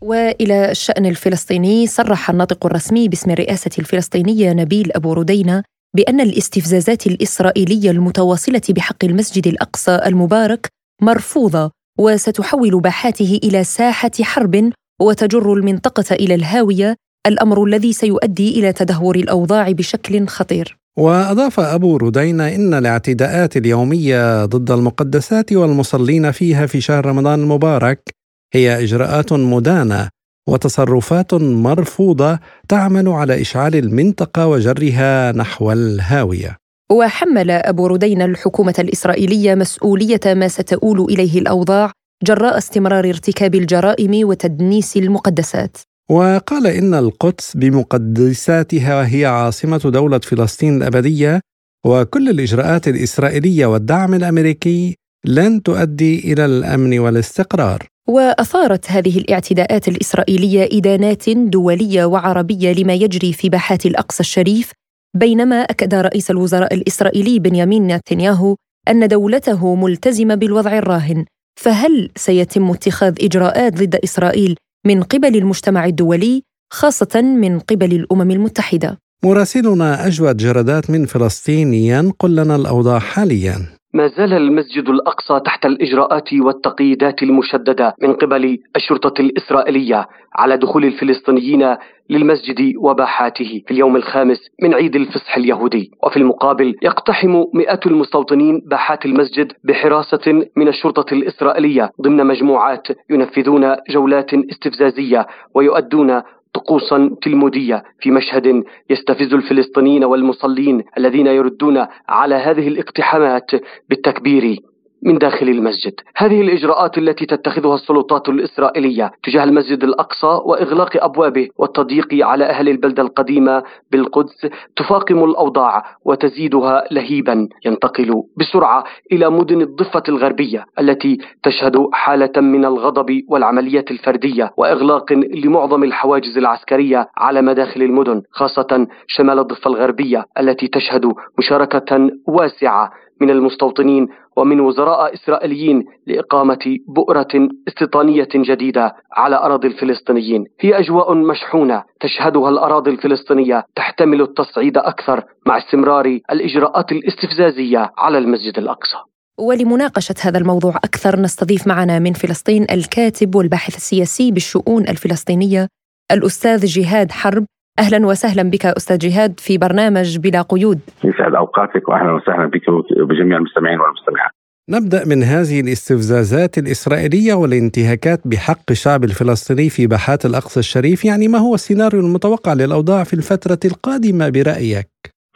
Speaker 4: وإلى الشأن الفلسطيني صرح الناطق الرسمي باسم الرئاسة الفلسطينية نبيل أبو ردينة بأن الاستفزازات الإسرائيلية المتواصلة بحق المسجد الأقصى المبارك مرفوضة وستحول باحاته إلى ساحة حرب وتجر المنطقة إلى الهاوية الأمر الذي سيؤدي إلى تدهور الأوضاع بشكل خطير.
Speaker 3: وأضاف أبو ردينة إن الاعتداءات اليومية ضد المقدسات والمصلين فيها في شهر رمضان المبارك هي إجراءات مدانة وتصرفات مرفوضة تعمل على إشعال المنطقة وجرها نحو الهاوية.
Speaker 4: وحمل أبو ردين الحكومة الإسرائيلية مسؤولية ما ستؤول إليه الأوضاع جراء استمرار ارتكاب الجرائم وتدنيس المقدسات.
Speaker 3: وقال إن القدس بمقدساتها هي عاصمة دولة فلسطين الأبدية وكل الإجراءات الإسرائيلية والدعم الأمريكي لن تؤدي إلى الأمن والاستقرار.
Speaker 4: وأثارت هذه الاعتداءات الإسرائيلية إدانات دولية وعربية لما يجري في باحات الأقصى الشريف بينما أكد رئيس الوزراء الإسرائيلي بنيامين نتنياهو أن دولته ملتزمة بالوضع الراهن فهل سيتم اتخاذ إجراءات ضد إسرائيل من قبل المجتمع الدولي خاصة من قبل الأمم المتحدة.
Speaker 3: مراسلنا أجود جردات من فلسطين ينقل لنا الأوضاع حاليا.
Speaker 10: ما زال المسجد الأقصى تحت الإجراءات والتقييدات المشددة من قبل الشرطة الإسرائيلية على دخول الفلسطينيين للمسجد وباحاته في اليوم الخامس من عيد الفصح اليهودي. وفي المقابل يقتحم مئات المستوطنين باحات المسجد بحراسة من الشرطة الإسرائيلية ضمن مجموعات ينفذون جولات استفزازية ويؤدون طقوسا تلموديه في مشهد يستفز الفلسطينيين والمصلين الذين يردون على هذه الاقتحامات بالتكبير. من داخل المسجد. هذه الإجراءات التي تتخذها السلطات الإسرائيلية تجاه المسجد الأقصى وإغلاق أبوابه والتضييق على أهل البلدة القديمة بالقدس تفاقم الأوضاع وتزيدها لهيبا ينتقل بسرعة إلى مدن الضفة الغربية التي تشهد حالة من الغضب والعمليات الفردية وإغلاق لمعظم الحواجز العسكرية على مداخل المدن خاصة شمال الضفة الغربية التي تشهد مشاركة واسعة من المستوطنين ومن وزراء إسرائيليين لإقامة بؤرة استيطانية جديدة على أراضي الفلسطينيين، هي أجواء مشحونة تشهدها الأراضي الفلسطينية تحتمل التصعيد أكثر مع استمرار الإجراءات الاستفزازية على المسجد الأقصى.
Speaker 4: ولمناقشة هذا الموضوع أكثر نستضيف معنا من فلسطين الكاتب والباحث السياسي بالشؤون الفلسطينية الأستاذ جهاد حرب أهلا وسهلا بك أستاذ جهاد في برنامج بلا قيود.
Speaker 11: يسعد أوقاتك واهلا وسهلا بك وبجميع المستمعين والمستمعات.
Speaker 3: نبدأ من هذه الاستفزازات الإسرائيلية والانتهاكات بحق الشعب الفلسطيني في باحات الأقصى الشريف، يعني ما هو السيناريو المتوقع للأوضاع في الفترة القادمة برأيك؟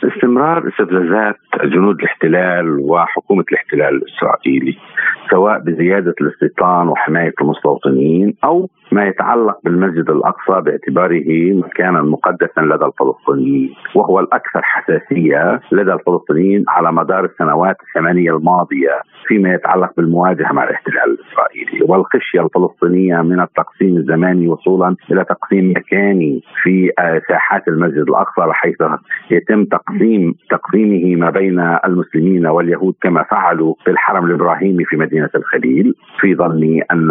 Speaker 11: استمرار استفزازات جنود الاحتلال وحكومة الاحتلال الإسرائيلي سواء بزيادة الاستيطان وحماية المستوطنين أو ما يتعلق بالمسجد الأقصى باعتباره مكانا مقدسا لدى الفلسطينيين وهو الأكثر حساسية لدى الفلسطينيين على مدار السنوات الثمانية الماضية فيما يتعلق بالمواجهة مع الاحتلال الإسرائيلي. والخشية الفلسطينية من التقسيم الزماني وصولا إلى تقسيم مكاني في ساحات المسجد الأقصى بحيث يتم تقسيم تقسيمه ما بين المسلمين واليهود كما فعلوا في الحرم الإبراهيمي في مدينة الخليل في ظني أن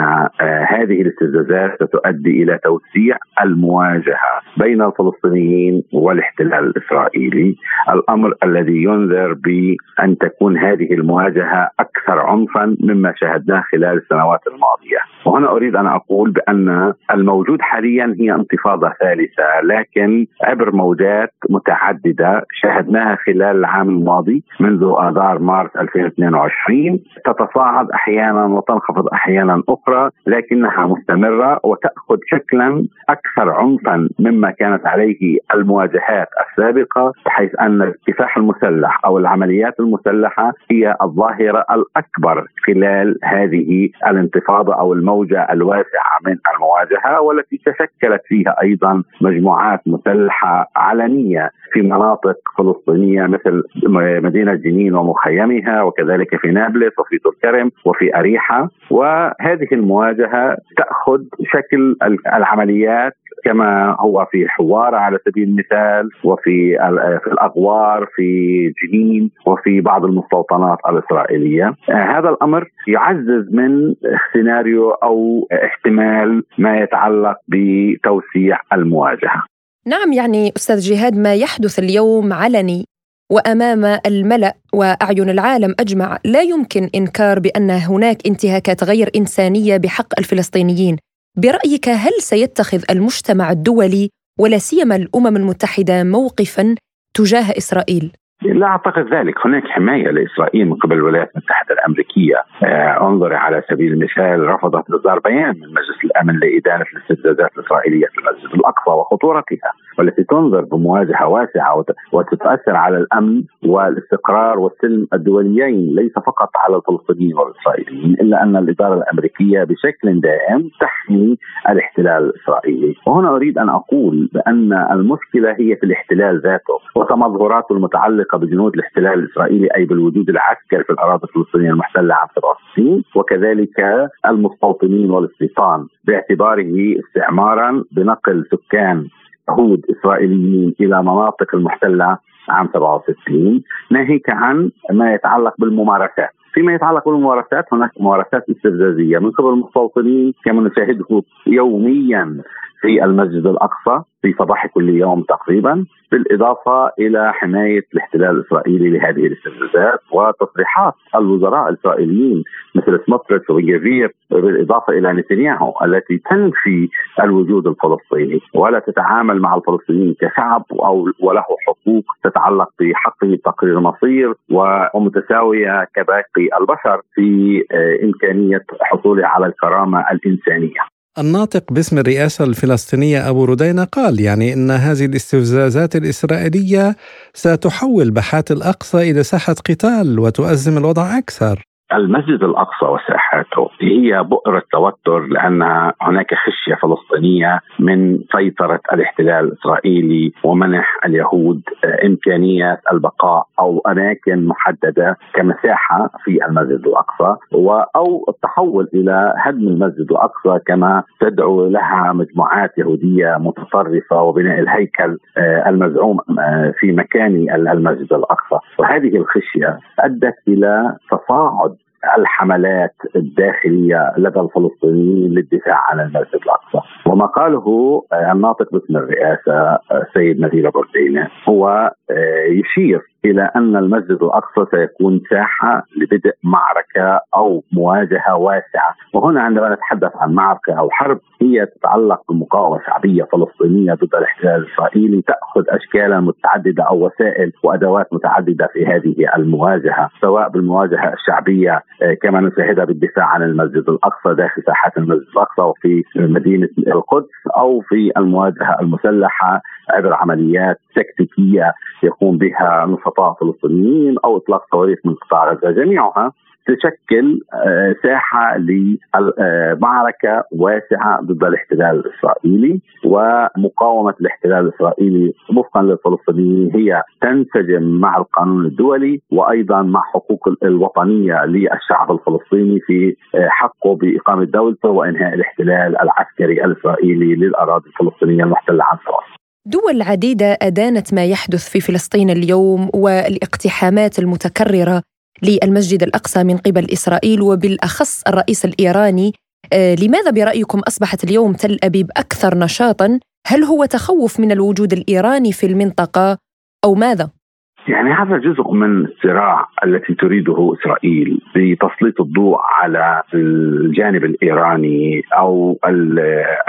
Speaker 11: هذه الاستفزازات ستؤدي إلى توسيع المواجهة بين الفلسطينيين والاحتلال الإسرائيلي، الأمر الذي ينذر بأن تكون هذه المواجهة أكثر عنفا مما شاهدناه خلال السنوات الماضية، وهنا أريد أن أقول بأن الموجود حاليا هي انتفاضة ثالثة لكن عبر موجات متعددة شاهدناها خلال العام الماضي منذ آذار مارس 2022 تتصاعد أحيانا وتنخفض أحيانا أخرى لكنها مستمرة وتأخذ شكلا أكثر عنفا مما كانت عليه المواجهات السابقة بحيث أن الكفاح المسلح أو العمليات المسلحة هي الظاهرة الأكبر خلال هذه الانتفاضة أو الموجة الواسعة من المواجهة والتي تشكلت فيها أيضا مجموعات مسلحة علنية في مناطق فلسطينية مثل مدينة جنين ومخيمها وكذلك في نابلس وفي طول وفي أريحة. وهذه المواجهة تأخذ شكل العمليات كما هو في حوار على سبيل المثال وفي في الأغوار في جنين وفي بعض المستوطنات الإسرائيلية. هذا الأمر يعزز من سيناريو أو احتمال ما يتعلق بتوسيع المواجهة.
Speaker 4: نعم يعني أستاذ جهاد ما يحدث اليوم علني وأمام الملأ وأعين العالم أجمع لا يمكن إنكار بأن هناك انتهاكات غير إنسانية بحق الفلسطينيين. برأيك هل سيتخذ المجتمع الدولي ولا سيما الأمم المتحدة موقفا تجاه إسرائيل؟
Speaker 11: لا أعتقد ذلك، هناك حماية لإسرائيل من قبل الولايات المتحدة الأمريكية، آه انظر على سبيل المثال رفضت اصدار بيان من مجلس الأمن لإدانة الاستفزازات الإسرائيلية في المسجد الأقصى وخطورتها، والتي تنظر بمواجهه واسعة وتتأثر على الأمن والاستقرار والسلم الدوليين ليس فقط على الفلسطينيين والإسرائيليين، إلا أن الإدارة الأمريكية بشكل دائم تحمي الاحتلال الإسرائيلي، وهنا أريد أن أقول بأن المشكلة هي في الاحتلال ذاته وتمظهراته المتعلقة المتعلقه بجنود الاحتلال الإسرائيلي أي بالوجود العسكري في الأراضي الفلسطينية المحتلة عام 67 وكذلك المستوطنين والاستيطان باعتباره استعمارا بنقل سكان يهود إسرائيليين إلى مناطق المحتلة عام 67 ناهيك عن ما يتعلق بالممارسات. فيما يتعلق بالممارسات هناك ممارسات استفزازية من قبل المستوطنين كما نشاهده يوميا في المسجد الأقصى في صباح كل يوم تقريبا بالإضافة إلى حماية الاحتلال الإسرائيلي لهذه الاستفزازات وتصريحات الوزراء الإسرائيليين مثل سموتريتش وجافير بالإضافة إلى نتنياهو التي تنفي الوجود الفلسطيني ولا تتعامل مع الفلسطينيين كشعب أو وله حقوق تتعلق بحقه تقرير المصير ومتساوية كباقي البشر في إمكانية حصوله على الكرامة الإنسانية.
Speaker 3: الناطق باسم الرئاسة الفلسطينية أبو ردينة قال يعني أن هذه الاستفزازات الإسرائيلية ستحول بحات الأقصى إلى ساحة قتال وتؤزم الوضع أكثر.
Speaker 11: المسجد الأقصى وساحاته هي بؤره توتر لأن هناك خشية فلسطينية من سيطرة الاحتلال الإسرائيلي ومنح اليهود امكانيه البقاء أو أماكن محددة كمساحة في المسجد الأقصى أو التحول إلى هدم المسجد الأقصى كما تدعو لها مجموعات يهودية متطرفة وبناء الهيكل آه، المزعوم آه، في مكان المسجد الأقصى. وهذه الخشية أدت إلى تصاعد الحملات الداخلية لدى الفلسطينيين للدفاع عن المسجد الأقصى. وما قاله آه، الناطق باسم الرئاسة السيد نذير بردينة هو يشير إلى أن المسجد الأقصى سيكون ساحة لبدء معركة أو مواجهة واسعة، وهنا عندما نتحدث عن معركة أو حرب هي تتعلق بمقاومه شعبيه فلسطينيه ضد الاحتلال الإسرائيلي. تأخذ أشكالا متعددة أو وسائل وأدوات متعددة في هذه المواجهة، سواء بالمواجهة الشعبية آه، كما نشاهدها بالدفاع عن المسجد الأقصى داخل ساحات المسجد الأقصى وفي مدينة القدس أو في المواجهة المسلحة عبر عمليات تكتيكية يقوم بها نشطاء فلسطينيين أو إطلاق صواريخ من قطاع غزة جميعها تشكل آه، ساحة لمعركة واسعة ضد الاحتلال الإسرائيلي ومقاومة الاحتلال الإسرائيلي وفقا للفلسطينيين هي تنسجم مع القانون الدولي وأيضا مع حقوق الوطنية للشعب الفلسطيني في آه، حقه بإقامة دولته وإنهاء الاحتلال العسكري الإسرائيلي للأراضي الفلسطينية المحتلة عن فلسطين.
Speaker 4: دول عديدة أدانت ما يحدث في فلسطين اليوم والاقتحامات المتكررة للمسجد الأقصى من قبل إسرائيل وبالأخص الرئيس الإيراني. آه، لماذا برأيكم أصبحت اليوم تل أبيب أكثر نشاطا؟ هل هو تخوف من الوجود الإيراني في المنطقة أو ماذا؟
Speaker 11: يعني هذا جزء من الصراع التي تريده إسرائيل بتسليط الضوء على الجانب الإيراني أو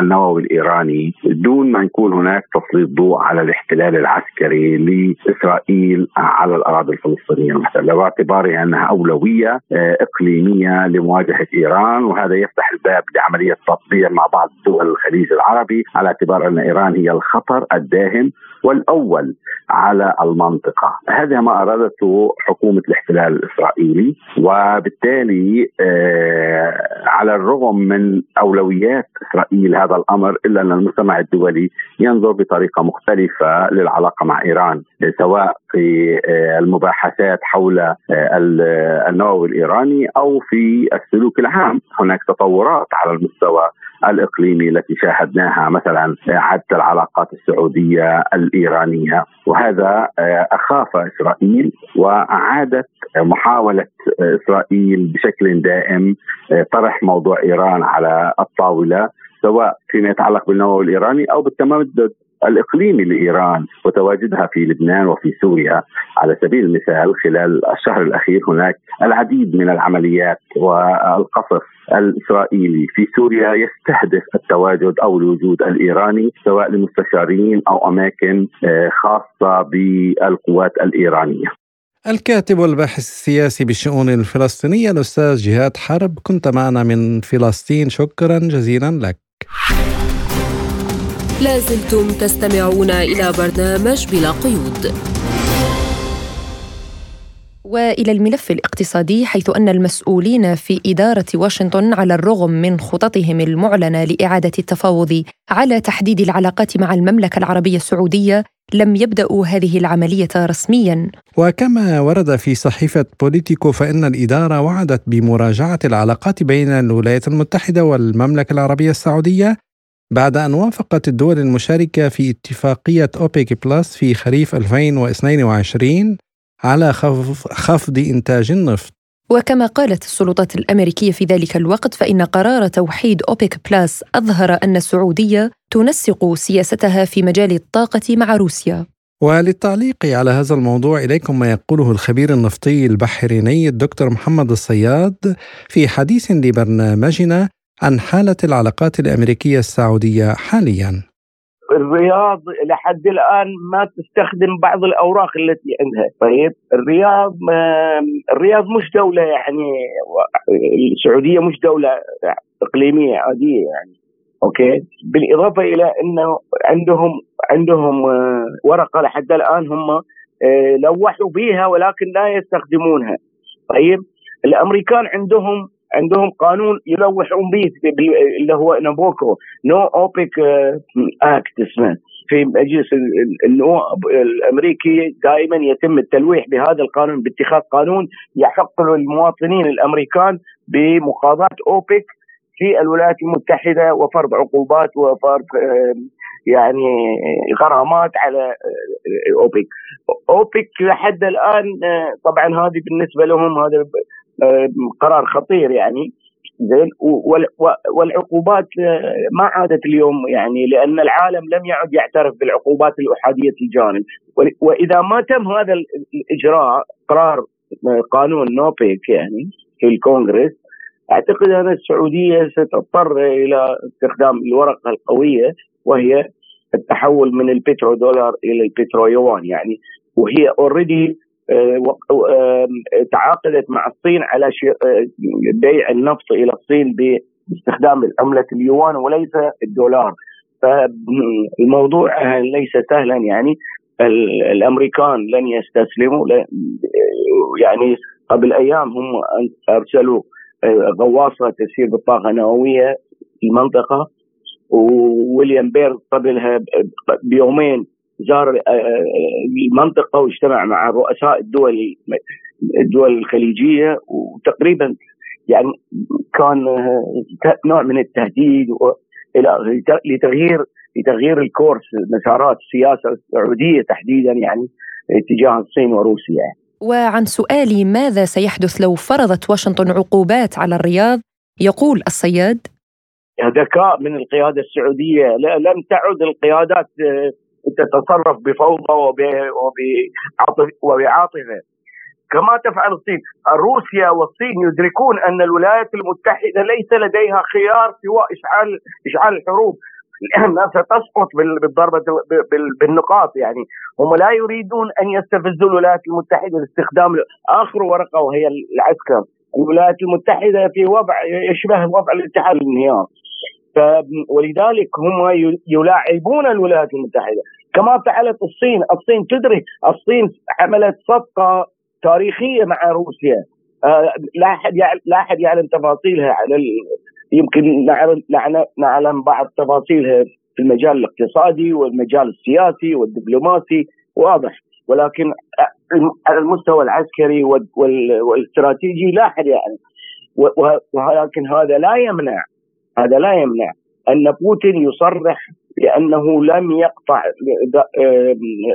Speaker 11: النووي الإيراني. دون ما يكون هناك تسليط ضوء على الاحتلال العسكري لإسرائيل على الأراضي الفلسطينية المحتله باعتبارها أنها أولوية آه، إقليمية لمواجهة إيران وهذا يفتح الباب لعملية تطبيع مع بعض دول الخليج العربي على اعتبار أن إيران هي الخطر الداهم والأول على المنطقة، هذا ما أرادته حكومة الاحتلال الإسرائيلي وبالتالي آه، على الرغم من أولويات إسرائيل هذا الأمر إلا أن المجتمع الدولي ينظر بطريقة مختلفة للعلاقة مع إيران سواء في آه، المباحثات حول آه، النووي الإيراني أو في السلوك العام، هناك تطورات على المستوى الإقليمي التي شاهدناها مثلا عدت العلاقات السعودية الإيرانية. وهذا أخاف إسرائيل وأعادت محاولة إسرائيل بشكل دائم طرح موضوع إيران على الطاولة سواء فيما يتعلق بالنووي الإيراني أو بالتمدد الإقليمي لإيران وتواجدها في لبنان وفي سوريا على سبيل المثال خلال الشهر الأخير هناك العديد من العمليات والقصف الإسرائيلي في سوريا يستهدف التواجد أو الوجود الإيراني سواء لمستشارين أو أماكن آه، خاصة بالقوات الإيرانية.
Speaker 3: الكاتب والباحث السياسي بالشؤون الفلسطينية الأستاذ جهاد حرب كنت معنا من فلسطين شكرا جزيلا لك.
Speaker 1: لازلتم تستمعون إلى برنامج بلا قيود.
Speaker 4: وإلى الملف الاقتصادي حيث أن المسؤولين في إدارة واشنطن على الرغم من خططهم المعلنة لإعادة التفاوض على تحديد العلاقات مع المملكة العربية السعودية لم يبدأوا هذه العملية رسميا.
Speaker 3: وكما ورد في صحيفة بوليتيكو فإن الإدارة وعدت بمراجعة العلاقات بين الولايات المتحدة والمملكة العربية السعودية بعد أن وافقت الدول المشاركة في اتفاقية أوبيك بلس في خريف 2022 على خفض إنتاج النفط.
Speaker 4: وكما قالت السلطات الأمريكية في ذلك الوقت فإن قرار توحيد أوبيك بلس أظهر أن السعودية تنسق سياستها في مجال الطاقة مع روسيا.
Speaker 3: وللتعليق على هذا الموضوع إليكم ما يقوله الخبير النفطي البحريني الدكتور محمد الصياد في حديث لبرنامجنا عن حالة العلاقات الأمريكية السعودية حاليا.
Speaker 12: الرياض لحد الآن ما تستخدم بعض الأوراق التي عندها. طيب الرياض الرياض مش دولة يعني السعودية مش دولة إقليمية عادية يعني. أوكي؟ بالإضافة إلى إنه عندهم عندهم آه، ورقة لحد الآن هم آه، لوحوا بها ولكن لا يستخدمونها. طيب الأمريكان عندهم عندهم قانون يلوحون به اللي هو نابوكو. نو اوبك اكت اسمه. في مجلس النواب الأمريكي دائما يتم التلويح بهذا القانون باتخاذ قانون يحق للمواطنين الأمريكان بمقاضاة اوبك في الولايات المتحدة وفرض عقوبات وفرض آه، يعني غرامات على اوبك اوبك لحد الآن آه، طبعا هذه بالنسبة لهم هذا قرار خطير يعني. زين؟ والعقوبات آه، ما عادت اليوم يعني لأن العالم لم يعد يعترف بالعقوبات الأحادية الجانب. وإذا ما تم هذا الإجراء قرار آه، قانون نوبيك يعني في الكونغرس أعتقد أن السعودية ستضطر إلى استخدام الورقة القوية وهي التحول من البترو دولار إلى البترو يوان يعني. وهي اوريدي آه، تعاقدت مع الصين على آه، بيع النفط إلى الصين باستخدام عملة اليوان وليس الدولار. فالموضوع ليس سهلا يعني. الأمريكان لن يستسلموا يعني قبل أيام هم أرسلوا آه، غواصة تسير بالطاقة النووية في المنطقة وويليام بير قبلها بيومين زار آه، آه، المنطقة واجتمع مع رؤساء الدول الدول الخليجية وتقريبا يعني كان آه، نوع من التهديد لتغيير لتغيير الكورس مسارات السياسة السعودية تحديدا يعني اتجاه الصين وروسيا يعني.
Speaker 4: وعن سؤالي ماذا سيحدث لو فرضت واشنطن عقوبات على الرياض يقول الصياد
Speaker 12: ذكاء من القيادة السعودية لم تعد القيادات تتصرف بفوضى وبعاطفة. كما تفعل الصين. روسيا والصين يدركون أن الولايات المتحدة ليس لديها خيار سوى اشعال إشعال الحروب. لانها ستسقط بالضربة بالنقاط يعني. هم لا يريدون أن يستفزوا الولايات المتحدة لاستخدام آخر ورقة وهي العسكر. الولايات المتحدة في وضع يشبه وضع الاتحاد الانهيار. ولذلك هم يلاعبون الولايات المتحدة. كما فعلت الصين. الصين تدري الصين عملت صفقة تاريخية مع روسيا. آه لا أحد لا أحد يعلم تفاصيلها على. يمكن نعلم بعض تفاصيلها في المجال الاقتصادي والمجال السياسي والدبلوماسي. واضح. ولكن على المستوى العسكري والاستراتيجي لا أحد يعلم. ولكن هذا لا يمنع هذا لا يمنع أن بوتين يصرح بأنه لم يقطع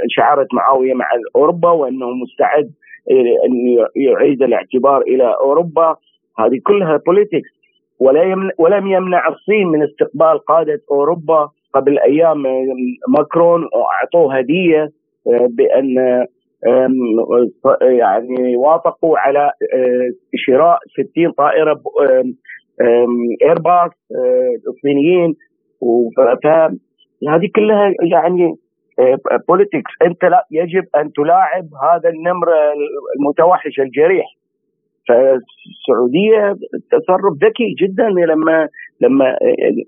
Speaker 12: شعارة معاوية مع أوروبا وأنه مستعد أن يعيد الاعتبار إلى أوروبا. هذه كلها بوليتكس ولا ولم يمنع الصين من استقبال قادة أوروبا قبل أيام ماكرون وأعطوه هدية آه، بأن يعني وافقوا على شراء 60 طائرة ايرباص آه، الصينيين فهذه كلها يعني بوليتكس أنت لا يجب أن تلاعب هذا النمر المتوحش الجريح فالسعودية تصرف ذكي جدا لما لما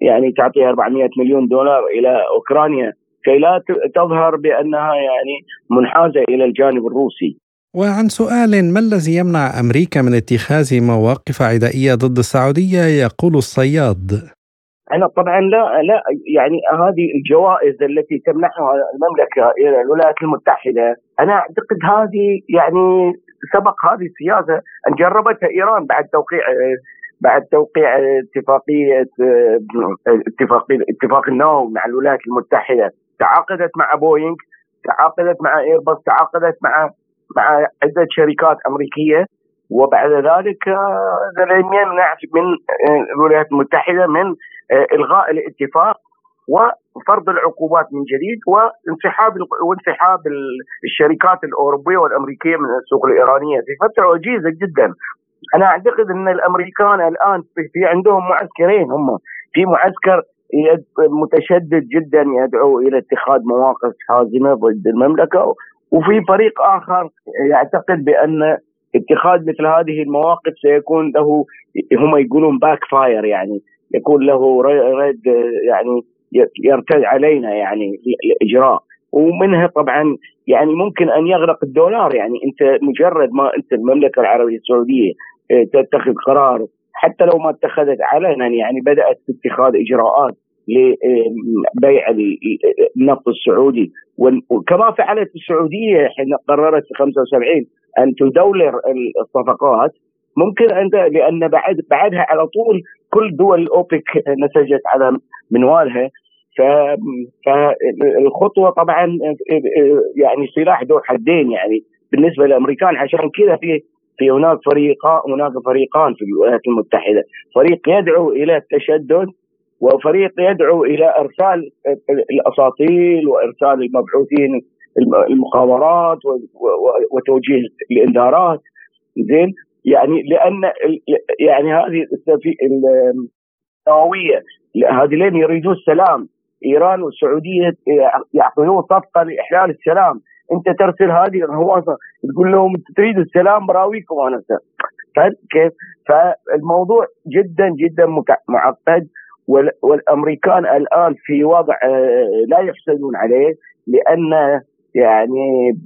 Speaker 12: يعني تعطي 400 مليون دولار إلى أوكرانيا كي لا تظهر بأنها يعني منحازة إلى الجانب الروسي.
Speaker 3: وعن سؤال ما الذي يمنع أمريكا من اتخاذ مواقف عدائية ضد السعودية يقول الصياد.
Speaker 12: أنا طبعا لا لا يعني هذه الجوائز التي تمنحها المملكة إلى الولايات المتحدة أنا أعتقد هذه يعني سبق هذه السياسة أن جربتها إيران بعد توقيع بعد توقيع اتفاقية اتفاق اتفاق النووي مع الولايات المتحدة تعاقدت مع بوينغ تعاقدت مع إيرباص تعاقدت مع مع عدة شركات أمريكية وبعد ذلك لم يمنع من الولايات المتحدة من إلغاء الاتفاق وفرض العقوبات من جديد وانسحاب وانسحاب الشركات الأوروبية والأمريكية من السوق الإيرانية في فترة وجيزه جدا. أنا أعتقد إن الأمريكان الآن في عندهم معسكرين هم في معسكر متشدد جدا يدعو إلى اتخاذ مواقف حازمة ضد المملكة وفي فريق آخر يعتقد بأن اتخاذ مثل هذه المواقف سيكون له هم يقولون backfire يعني يكون له رد يعني يرتد علينا يعني الإجراء. ومنها طبعا يعني ممكن أن يغرق الدولار يعني أنت مجرد ما أنت المملكة العربية السعودية آه، تتخذ قرار حتى لو ما اتخذت علنا يعني بدأت اتخاذ إجراءات لبيع النفط السعودي. وكما فعلت السعودية حين قررت في 75 أن تدولر الصفقات ممكن أن لأن بعد بعدها على طول كل دول الأوبك نسجت على منوالها. فالخطوه طبعا يعني سلاح ذو حدين يعني بالنسبة للأمريكان عشان كذا في في هناك فريقان هناك فريقان في الولايات المتحدة، فريق يدعو إلى التشدد وفريق يدعو إلى إرسال الأساطيل وإرسال المبعوثين المخابرات وتوجيه الانذارات زين؟ يعني لأن يعني هذه النوويه هذين يريدون السلام. إيران والسعودية يعقدون صفقة لإحلال السلام. أنت ترسل هذه الغواصه تقول لهم تريدوا السلام براويكم أنا. طيب كيف؟ فالموضوع جدا جدا معقد. والأمريكان الآن في وضع آه، لا يحسدون عليه لأن يعني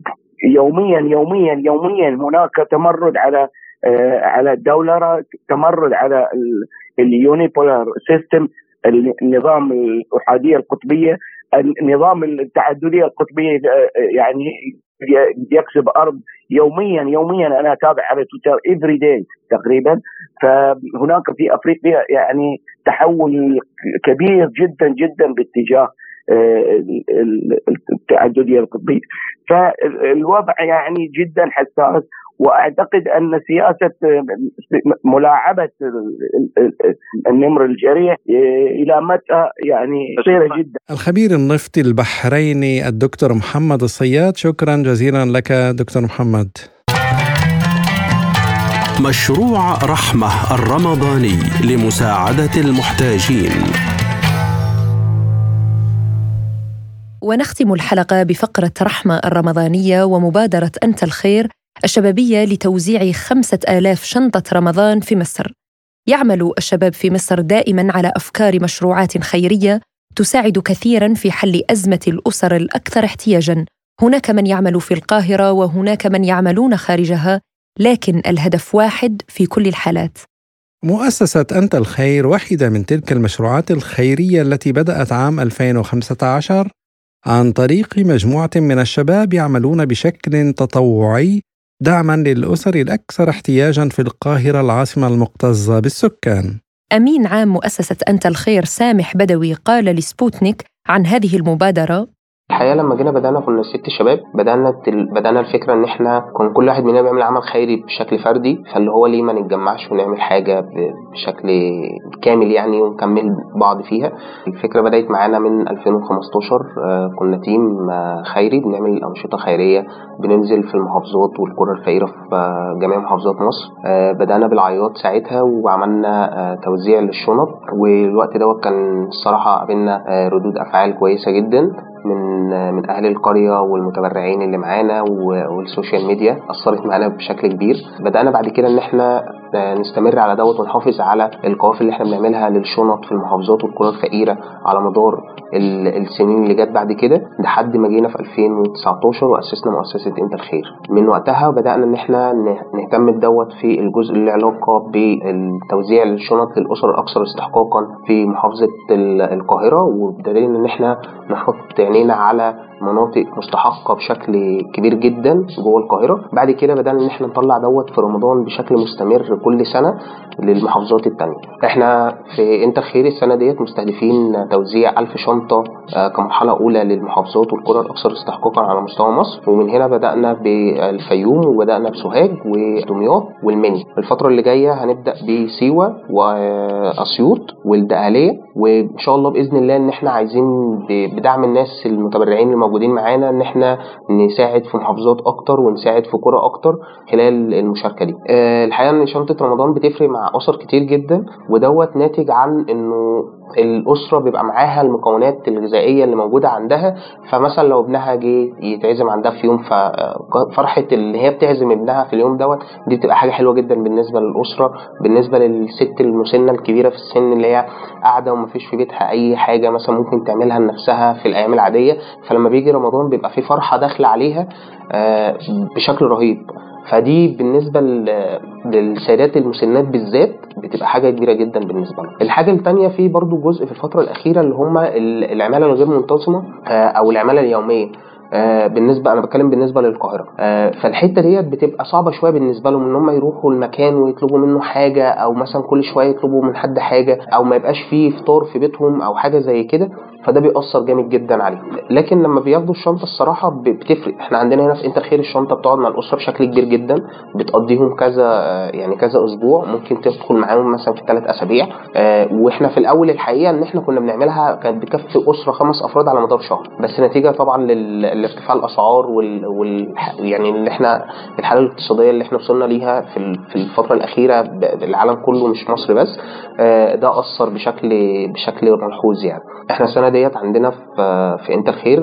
Speaker 12: يوميا يوميا يوميا هناك تمرد على آه، على الدولار تمرد على ال unipolar system النظام الأحادية القطبية النظام التعددية القطبية آه، يعني يكسب أرض يوميا يوميا أنا أتابع على تويتر every day تقريبا. فهناك في أفريقيا يعني تحول كبير جدا جدا باتجاه آه، التعددية القطبية. فالوضع يعني جدا حساس. وأعتقد أن سياسة ملاعبة النمر الجريح إلى متى يعني قصيره جدا.
Speaker 3: الخبير النفطي البحريني الدكتور محمد الصياد شكرا جزيلا لك دكتور محمد.
Speaker 2: مشروع رحمة الرمضاني لمساعدة المحتاجين.
Speaker 4: ونختم الحلقة بفقرة رحمة الرمضانية ومبادرة أنت الخير الشبابية لتوزيع خمسة آلاف شنطة رمضان في مصر. يعمل الشباب في مصر دائما على أفكار مشروعات خيرية تساعد كثيرا في حل أزمة الأسر الأكثر احتياجا. هناك من يعمل في القاهرة وهناك من يعملون خارجها لكن الهدف واحد في كل الحالات.
Speaker 3: مؤسسة أنت الخير واحدة من تلك المشروعات الخيرية التي بدأت عام 2015 عن طريق مجموعة من الشباب يعملون بشكل تطوعي دعما للأسر الأكثر احتياجا في القاهرة العاصمة المكتظة بالسكان.
Speaker 4: أمين عام مؤسسة أنت الخير سامح بدوي قال لسبوتنيك عن هذه المبادرة
Speaker 13: الحقيقة لما جينا بدأنا كنا ست شباب بدأنا بدأنا الفكرة إن إحنا كان كل واحد مننا بيعمل عمل خيري بشكل فردي فاللي هو ليه ما نتجمعش ونعمل حاجة بشكل كامل يعني ونكمل بعض فيها. الفكرة بدأت معانا من 2015 آه، كنا تيم آه، خيري بنعمل أنشطة خيرية بننزل في المحافظات والقرى الفقيرة في آه، جميع محافظات مصر. بدأنا بالعياط ساعتها وعملنا توزيع للشنط والوقت دوت كان الصراحة قابلنا ردود أفعال كويسة جدا. من من أهل القرية والمتبرعين اللي معانا وال social media أثرت معانا بشكل كبير. بدأنا بعد كده إن إحنا نستمر على دوت ونحافظ على القوافل اللي إحنا بنعملها للشنط في المحافظات والقرى الفقيرة على مدار السنين اللي جت بعد كده لحد ما جينا في 2019 وأسسنا مؤسسة أنت الخير. من وقتها بدأنا إن إحنا نهتم بدوت في الجزء اللي له علاقه بالتوزيع الشنط للأسر الأكثر استحقاقا في محافظة القاهرة وبدليل إن إحنا نحط عينينا على مناطق مستحقة بشكل كبير جدا جوه القاهرة. بعد كده بدأنا إن إحنا نطلع دوت في رمضان بشكل مستمر كل سنة للمحافظات التانية. إحنا في انت خير السنة ديت مستهدفين توزيع ألف شنطة آه، كمرحلة أولى للمحافظات والقرى الأكثر استحقاقا على مستوى مصر. ومن هنا بدأنا بالفيوم وبدأنا بسوهاج ودمياط والمني. الفترة اللي جاية هنبدأ بسيوة وأسيوط والدقهلية. وإن شاء الله بإذن الله إن إحنا عايزين بدعم الناس المتبرعين الموجودين معانا إن إحنا نساعد في محافظات أكتر ونساعد في قرى أكتر خلال المشاركة دي. آه، الحقيقة إن شنطة رمضان بتفرق مع أسر كتير جدا ودوت ناتج عن إنه الأسرة بيبقى معاها المكونات الغذائية اللي موجودة عندها فمثلا لو ابنها جه يتعزم عندها في يوم ففرحه اللي هي بتعزم ابنها في اليوم دوت دي بتبقى حاجة حلوة جدا بالنسبة للأسرة بالنسبة للست المسنة الكبيرة في السن اللي هي قاعدة ومفيش في بيتها أي حاجة مثلا ممكن تعملها لنفسها في الأيام العادية فلما بيجي رمضان بيبقى في فرحة داخلة عليها آه، بشكل رهيب. فدي بالنسبة للسيدات المسنات بالذات بتبقى حاجة كبيرة جدا بالنسبة لهم. الحاجة الثانية في برضو جزء في الفترة الأخيرة اللي هم العمالة الغير منتظمة آه، أو العمالة اليومية. آه بالنسبة أنا بتكلم بالنسبة للقاهرة. آه فالحتة ديت بتبقى صعبة شوية بالنسبة لهم إن هم يروحوا المكان ويطلبوا منه حاجة أو مثلا كل شوية يطلبوا من حد حاجة أو ما يبقاش فيه فطار في بيتهم أو حاجة زي كده. فده بيأثر جامد جدا عليهم. لكن لما بياخدوا الشنطة الصراحة بتفرق. إحنا عندنا هنا في انت خير الشنطة بتقعد مع الأسرة بشكل كبير جدا. بتقضيهم كذا يعني كذا أسبوع. ممكن تدخل معاهم مثلا في ثلاث أسابيع. آه وإحنا في الأول الحقيقة إن إحنا كنا بنعملها كانت بتكفي أسرة خمس أفراد على مدار شهر. بس نتيجة طبعا لارتفاع الأسعار وال, وال يعني اللي إحنا الحالة الاقتصادية اللي إحنا وصلنا ليها في في الفترة الأخيرة العالم كله مش مصر بس آه ده أثر بشكل بشكل ملحوظ يعني. إحنا السنة ديت عندنا في في انت الخير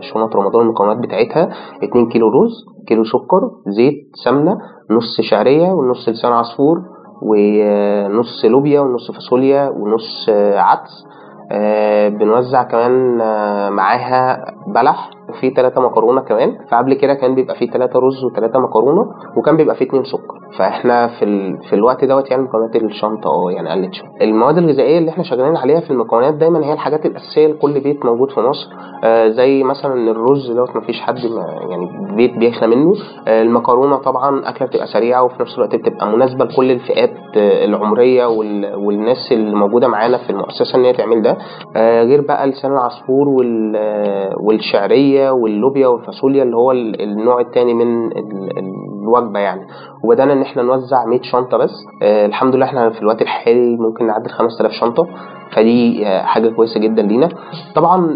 Speaker 13: شنط رمضان المكونات بتاعتها 2 كيلو رز كيلو سكر زيت سمنة نص شعرية ونص لسان عصفور ونص لوبيا ونص فاصوليا ونص عدس. آه، بنوزع كمان آه، معاها بلح وفي ثلاثة مكرونة كمان. فقبل كده كان بيبقى في ثلاثة رز وثلاثة مكرونة وكان بيبقى في اتنين سكر. فإحنا في ال... في الوقت دوت يعني مكونات الشنطة آه يعني قلت شوية المواد الغذائية اللي إحنا شغالين عليها في المكونات دايما هي الحاجات الأساسية لكل بيت موجود في مصر. آه زي مثلا الرز دوت مفيش حد ما يعني بيت بيخلى منه. آه المكرونة طبعا أكلة بتبقى سريعة وفي نفس الوقت بتبقى مناسبة لكل الفئات آه العمرية وال... والناس اللي موجودة معانا في المؤسسة إن هي تعمل ده. آه غير بقى لسان العصفور وال... آه، والشعرية واللوبيا والفاصوليا اللي هو النوع الثاني من الوجبة يعني. وبدأنا إن إحنا نوزع 100 شنطة بس. آه الحمد لله إحنا في الوقت الحالي ممكن نعدي 5000 شنطة. فدي آه، حاجة كويسة جدا لينا. طبعا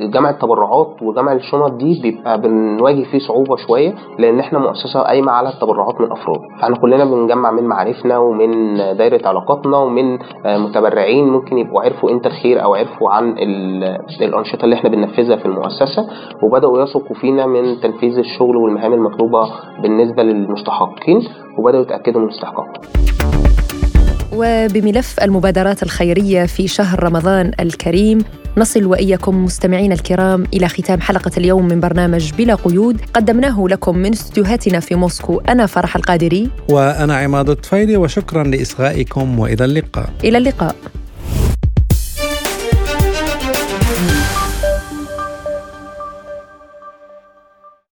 Speaker 13: جمع التبرعات وجمع الشنط دي بيبقى بنواجه فيه صعوبة شوية لأن إحنا مؤسسة قايمة على التبرعات من أفراد. فإحنا كلنا بنجمع من معارفنا ومن دايرة علاقاتنا ومن آه، متبرعين ممكن يبقوا عرفوا انت الخير أو عرفوا عن الأنشطة اللي إحنا بننفذها في المؤسسة وبدأوا يثقوا فينا من تنفيذ الشغل والمهام المطلوبة بالنسبة للمستحقين وبدأوا يتأكدوا من استحقاقهم
Speaker 4: وبملف المبادرات الخيرية في شهر رمضان الكريم نصل وإياكم مستمعين الكرام إلى ختام حلقة اليوم من برنامج بلا قيود. قدمناه لكم من استديوهاتنا في موسكو أنا فرح القادري.
Speaker 3: وأنا عماد الطفيلي وشكرا لإصغائكم وإلى اللقاء.
Speaker 4: إلى اللقاء.